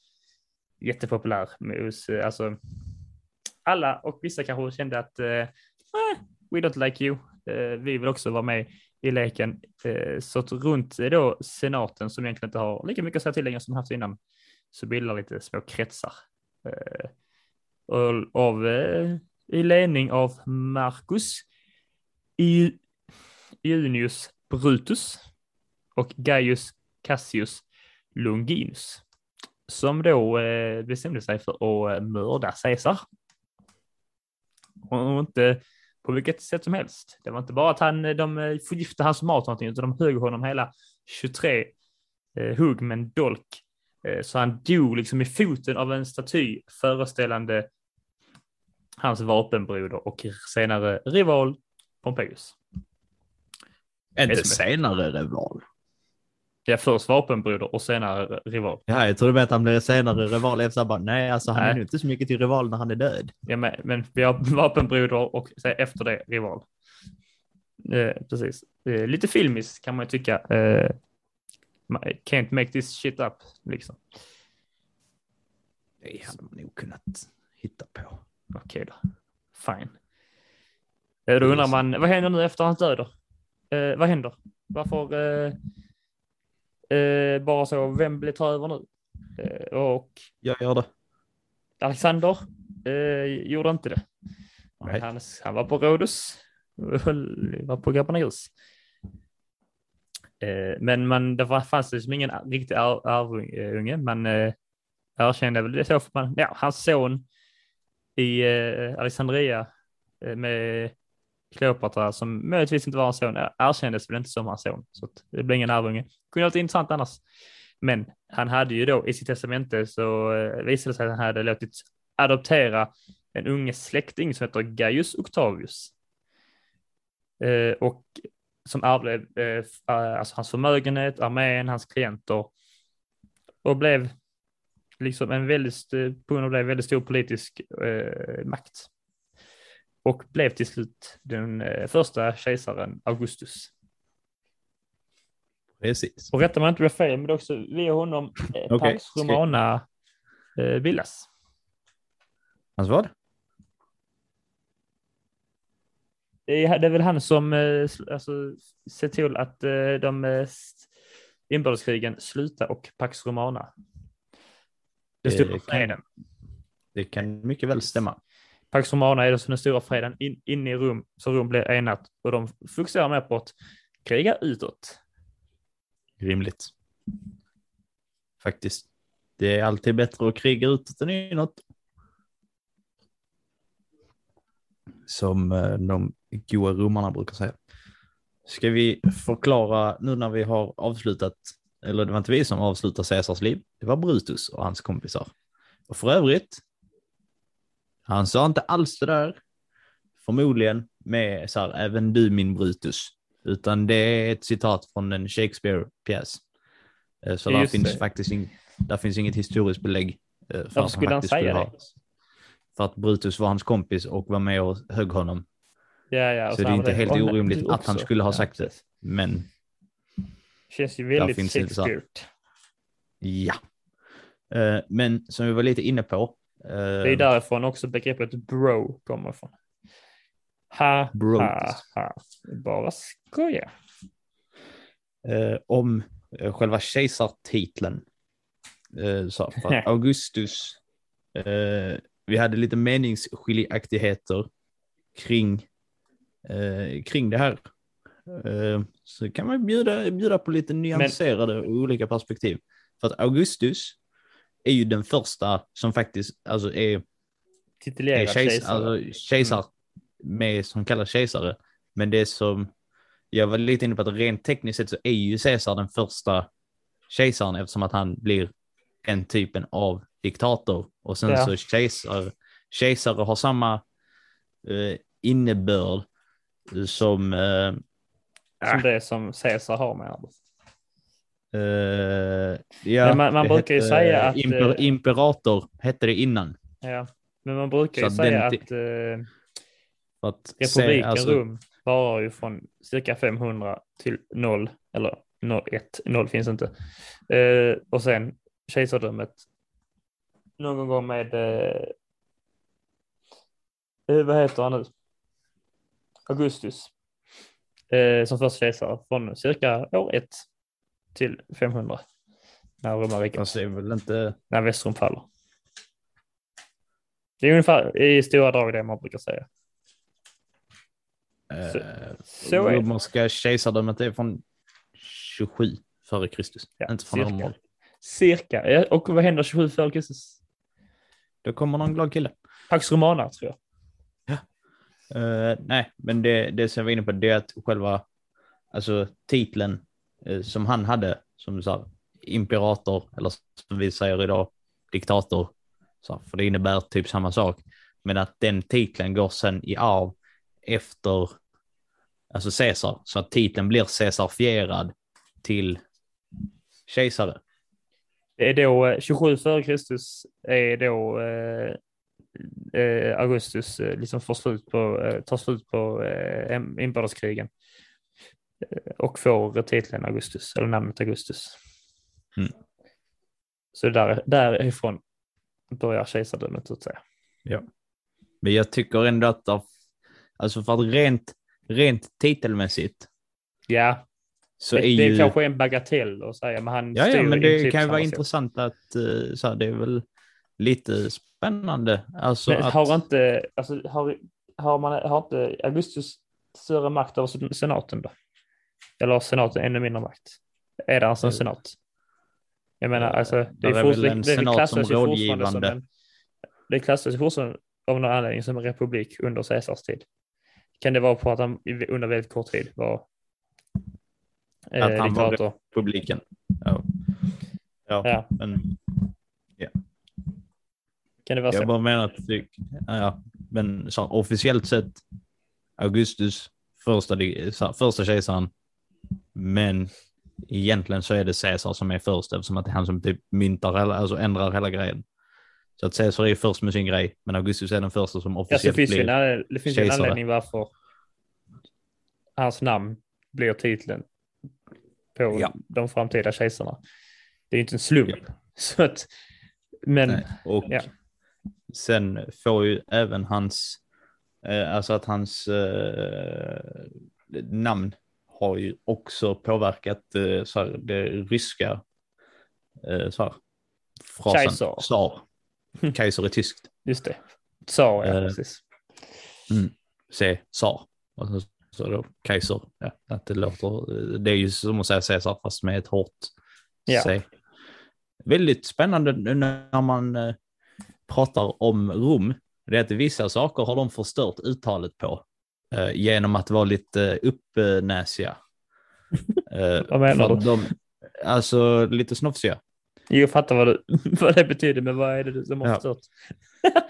jättepopulär hos eh, alltså, alla och vissa kanske kände att eh, ah, we don't like you. Eh, vi vill också vara med i leken. Eh, så att runt eh, då senaten som egentligen inte har lika mycket att säga till längre som haft innan så bildar lite små kretsar. Eh, av, eh, I ledning av Marcus Junius Brutus och Gaius Cassius Longinus som då bestämde sig för att mörda Caesar. Och inte på vilket sätt som helst. Det var inte bara att han, de eh, förgiftade hans mat någonting, utan de högg honom hela 23 eh, hugg med en dolk. Eh, så han dog liksom i foten av en staty föreställande hans vapenbroder och senare rival Pompejus. Inte senare rival. Ja, först vapenbroder och senare rival. Ja, jag trodde att han blev senare rival efter bara, nej, alltså han nej. är ju inte så mycket till rival när han är död. Ja, men, men vi har vapenbroder och efter det rival. Eh, precis. Eh, lite filmiskt kan man ju tycka. Eh, can't make this shit up, liksom. Det hade man nog kunnat hitta på. Okej då. Fine. Då undrar man, vad händer nu efter hans död då? Eh, vad händer? Varför eh, bara så, vem blir ta över nu? Eh, och jag gör det. Alexander eh, gjorde inte det. Han, han, var på Rhodos, var på grabbarna grus. Eh, men man, det fanns liksom ingen riktig arvunge. Man eh, erkände väl det så för man, ja, hans son i eh, Alexandria eh, med Kleopatra som möjligtvis inte var hans son eh, erkändes väl inte som hans son. Så det blev ingen arvunge. Kunde varit intressant annars. Men han hade ju då i sitt testamente så eh, visade det sig att han hade låtit adoptera en unge släkting som heter Gaius Octavius. Eh, och som ärvde eh, eh, alltså hans förmögenhet, armén, hans klienter och blev liksom en väldigt, på grund av det, väldigt stor politisk eh, makt. Och blev till slut den eh, första kejsaren Augustus. Precis. Och rätta mig inte blir fel, men det är också via honom eh, okay. Pax Romana eh, bildas. Hans vad? Det är, väl han som eh, alltså, ser till att eh, de inbördeskrigen slutar och Pax Romana. Det stora freden. Det kan mycket väl stämma. Pax Romana är det den stora freden in, inne i Rom, så Rom blir enat och de fokuserar mer på att kriga utåt. Rimligt. Faktiskt. Det är alltid bättre att kriga utåt än inåt. Som eh, de goa romarna brukar säga. Ska vi förklara nu när vi har avslutat, eller det var inte vi som avslutade Caesars liv, det var Brutus och hans kompisar. Och för övrigt, han sa inte alls det där, förmodligen med så här, även du min Brutus, utan det är ett citat från en Shakespeare-pjäs. Eh, så där finns, faktiskt in, där finns inget historiskt belägg eh, för att skulle han säga det? För att Brutus var hans kompis och var med och högg honom. Ja, ja, så, så det är inte helt orimligt att han skulle ha sagt ja, det. Men. Känns ju väldigt Shakespeare. Ja. Uh, men som vi var lite inne på. Uh, det är därifrån också begreppet bro kommer ifrån. Ha, Bro. ha, ha. Bara skoja. Uh, om själva kejsartiteln. så för Augustus. vi hade lite meningsskiljaktigheter kring eh, kring det här. Eh, så kan man bjuda, bjuda på lite nyanserade Men... olika perspektiv. För att Augustus är ju den första som faktiskt alltså är, Titulerad är kejsare, kejsare. Alltså, kejsar mm. med, som kallas kejsare. Men det som jag var lite inne på att rent tekniskt sett så är ju Caesar den första kejsaren eftersom att han blir den typen av diktator. Och sen ja. så kejsar, kejsare har samma eh, innebörd som... Eh, som det som Caesar har med det. Uh, ja, man, man brukar ju säga att... Imper, eh, imperator hette det innan. Ja, men man brukar ju säga att, uh, att republiken se, alltså, Rom varar ju från cirka 500 till 0, eller 0, 1, 0 finns inte. Uh, och sen kejsardömet någon gång med, vad heter han nu? Augustus som första kejsare från cirka år 1 till 500. När romarriket. Fast det väl inte... När Västrom faller. Det är ungefär i stora drag det man brukar säga. Eh, så, så är romerska kejsardömet är från 27 före Kristus. Ja, inte från cirka. Cirka. Och vad händer 27 före Kristus? Då kommer någon glad kille. Pax Romana tror jag. Uh, nej, men det, det som jag var inne på det är att själva alltså, titeln Eh, som han hade som så imperator eller som vi säger idag diktator, så, för det innebär typ samma sak, men att den titeln går sen i arv efter alltså Caesar, så att titeln blir Caesarfierad till kejsare. Det är då eh, 27 före Kristus är då eh, eh Augustus liksom får slut på, tar slut på eh, inbördeskrigen. eh, och får titeln Augustus, eller namnet Augustus. Mm. Så där, därifrån börjar kejsardömet, så att säga. Ja. Men jag tycker ändå att, alltså för att rent, rent titelmässigt Ja, så det, är det ju... kanske är en bagatell att säga, men han Ja, ja men det kan ju vara intressant att eh, så här, det är väl lite spännande. Alltså men att... har inte, alltså, har, har man har inte Augustus större makt över senaten då? Eller har senaten ännu mindre makt? Är det alltså en senat? Jag menar, alltså, det, är, är väl en senat som rådgivande. Som en, det klassas fortfarande av någon anledning som en republik under Caesars tid. Kan det vara på att han under väldigt kort tid var eh, Att han diktator? var republiken. Ja. Ja, ja. men... Ja. Kan det vara så? Jag bara menar att det, ja, men så officiellt sett Augustus första, första kejsaren, men egentligen så är det Caesar som är först eftersom att det är han som typ myntar, alltså ändrar hela grejen. Så att Caesar är först med sin grej, men Augustus är den första som officiellt ja, blir en, Det finns kejsare. en anledning varför hans namn blir titeln på ja. de framtida kejsarna. Det är inte en slump. Ja. Så att, men, Nej. och ja. sen får ju även hans, eh, alltså att hans eh, namn har ju också påverkat eh, så här, det ryska eh, så här, frasen. Kejsar. Tsar. Kejsar är tyskt. Just det. Tsar, ja, eh, precis. Mm. Se, tsar. Så, så då kejsar. Ja, att det låter, det är ju som att säga Caesar fast med ett hårt ja. C. Väldigt spännande när man eh, pratar om Rom. Det är att vissa saker har de förstört uttalet på genom att vara lite uppnäsiga. Eh, vad menar du? De, alltså lite snofsiga. Jag fattar vad, du, vad det betyder, men vad är det som har förstört?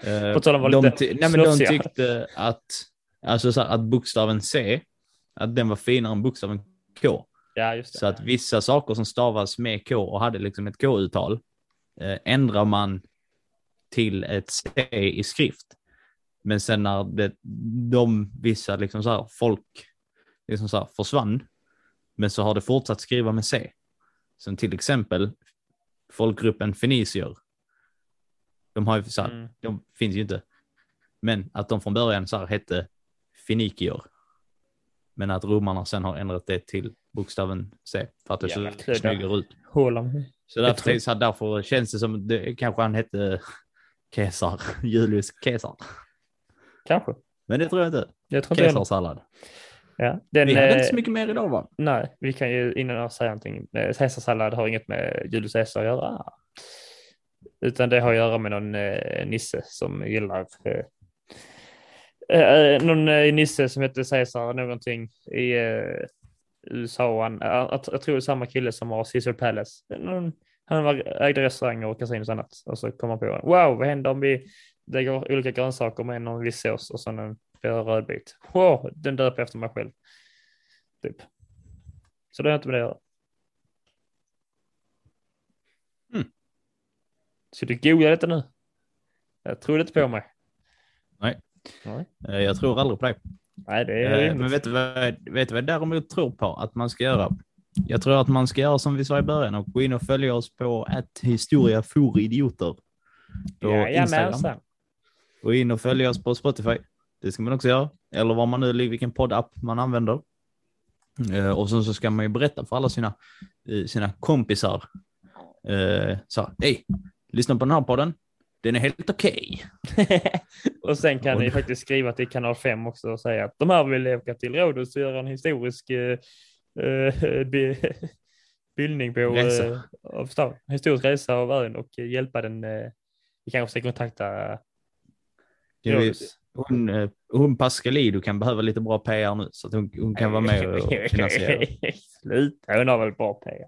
Eh, På tal om de, lite nej, men de tyckte att, alltså så här, att bokstaven C, att den var finare än bokstaven K. Ja. Så att vissa saker som stavas med K och hade liksom ett K-uttal eh, ändrar man till ett C i skrift. Men sen när det, de vissa liksom så här, folk liksom så här, försvann, men så har det fortsatt skriva med C. Som till exempel folkgruppen fenicier. De har ju så här, mm. de finns ju inte. Men att de från början så här hette finikier. Men att romarna sen har ändrat det till bokstaven C för att det ja, ser snyggare ut. Så därför, så här, därför känns det som det kanske han hette Caesar, Julius Caesar. Kanske. Men det tror jag inte. Jag tror inte Caesarsallad. Ja, den, vi hade inte så mycket mer idag va? Nej, vi kan ju innan jag säger någonting. Eh, Caesarsallad har inget med Julius Caesar att göra. Utan det har att göra med någon eh, nisse som gillar eh, eh, någon eh, nisse som heter Caesar någonting i eh, USA. Han, jag, jag tror det är samma kille som har Caesar Palace. Någon, han var, ägde restauranger och kasinos och annat. Och så kom han på, wow, vad händer om vi lägger olika grönsaker med någon viss sås och sen en rödbit. Wow, den döper efter mig själv. Typ. Så det har inte med det att göra. Mm. Så du googlar detta nu? Jag tror inte på mig. Nej. Nej. Eh, jag tror aldrig på dig. Nej, det är eh, Men vet du, vad, vet du vad jag däremot tror på att man ska göra? Jag tror att man ska göra som vi sa i början och gå in och följa oss på att historia for idioter. På ja, Instagram. Gå in och följa oss på Spotify. Det ska man också göra. Eller vad man nu, vilken poddapp man använder. Eh, och sen så ska man ju berätta för alla sina, eh, sina kompisar. Eh, så, hej, lyssna på den här podden. Den är helt okej. Okay. och sen kan och... ni faktiskt skriva till kanal 5 också och säga att de här vill åka till Rhodos och göra en historisk uh, uh, bildning på resa. av stan. Historisk resa av ön och hjälpa den. vi kanske ska kontakta hon, eh, hon Pascalido kan behöva lite bra PR nu så att hon, hon kan vara med och finansiera. Sluta, hon har väl bra PR.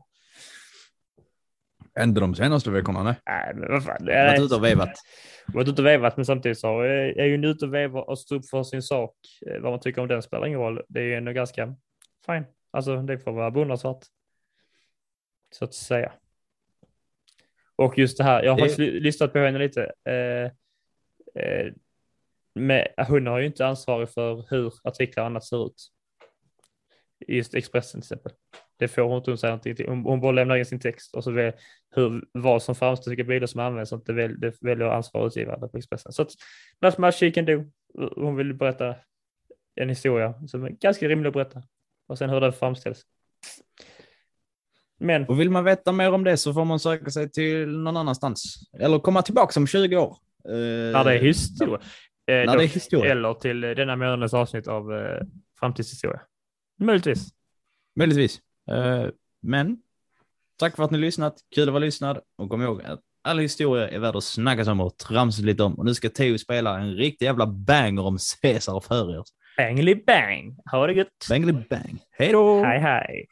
Inte de senaste veckorna, nej. Nej, men vad fan. Varit ute och vevat. Varit ute och vevat, men samtidigt så är hon ute och vevar och står upp för sin sak. Eh, vad man tycker om den spelar ingen roll. Det är ju ändå ganska fine. Alltså, det får vara beundransvärt. Så att säga. Och just det här, jag har det... lyssnat på henne lite. Eh, eh, med, hon har ju inte ansvarig för hur artiklar och annat ser ut. Just Expressen till exempel. Det får hon inte hon säga någonting till. Hon, hon bara lämnar in sin text och så väl, hur, vad som framstår, vilka bilder som används, och det, väl, det väljer ansvarig utgivare på Expressen. Så att, that's much she can do. Hon vill berätta en historia som är ganska rimlig att berätta. och sen hur det framställs. Men... Och vill man veta mer om det så får man söka sig till någon annanstans. Eller komma tillbaka om 20 år. När det är historia. Eh, det är historia. Eller till denna månadens avsnitt av eh, framtidshistoria. Möjligtvis. Möjligtvis. Eh, men tack för att ni lyssnat. Kul att vara lyssnad. Och kom ihåg att all historia är värd att snackas om och tramsa lite om. Och nu ska Theo spela en riktig jävla banger om Caesar och Furios. Bangly bang. Ha det gött. Bangly bang. Hej då. Hej hej.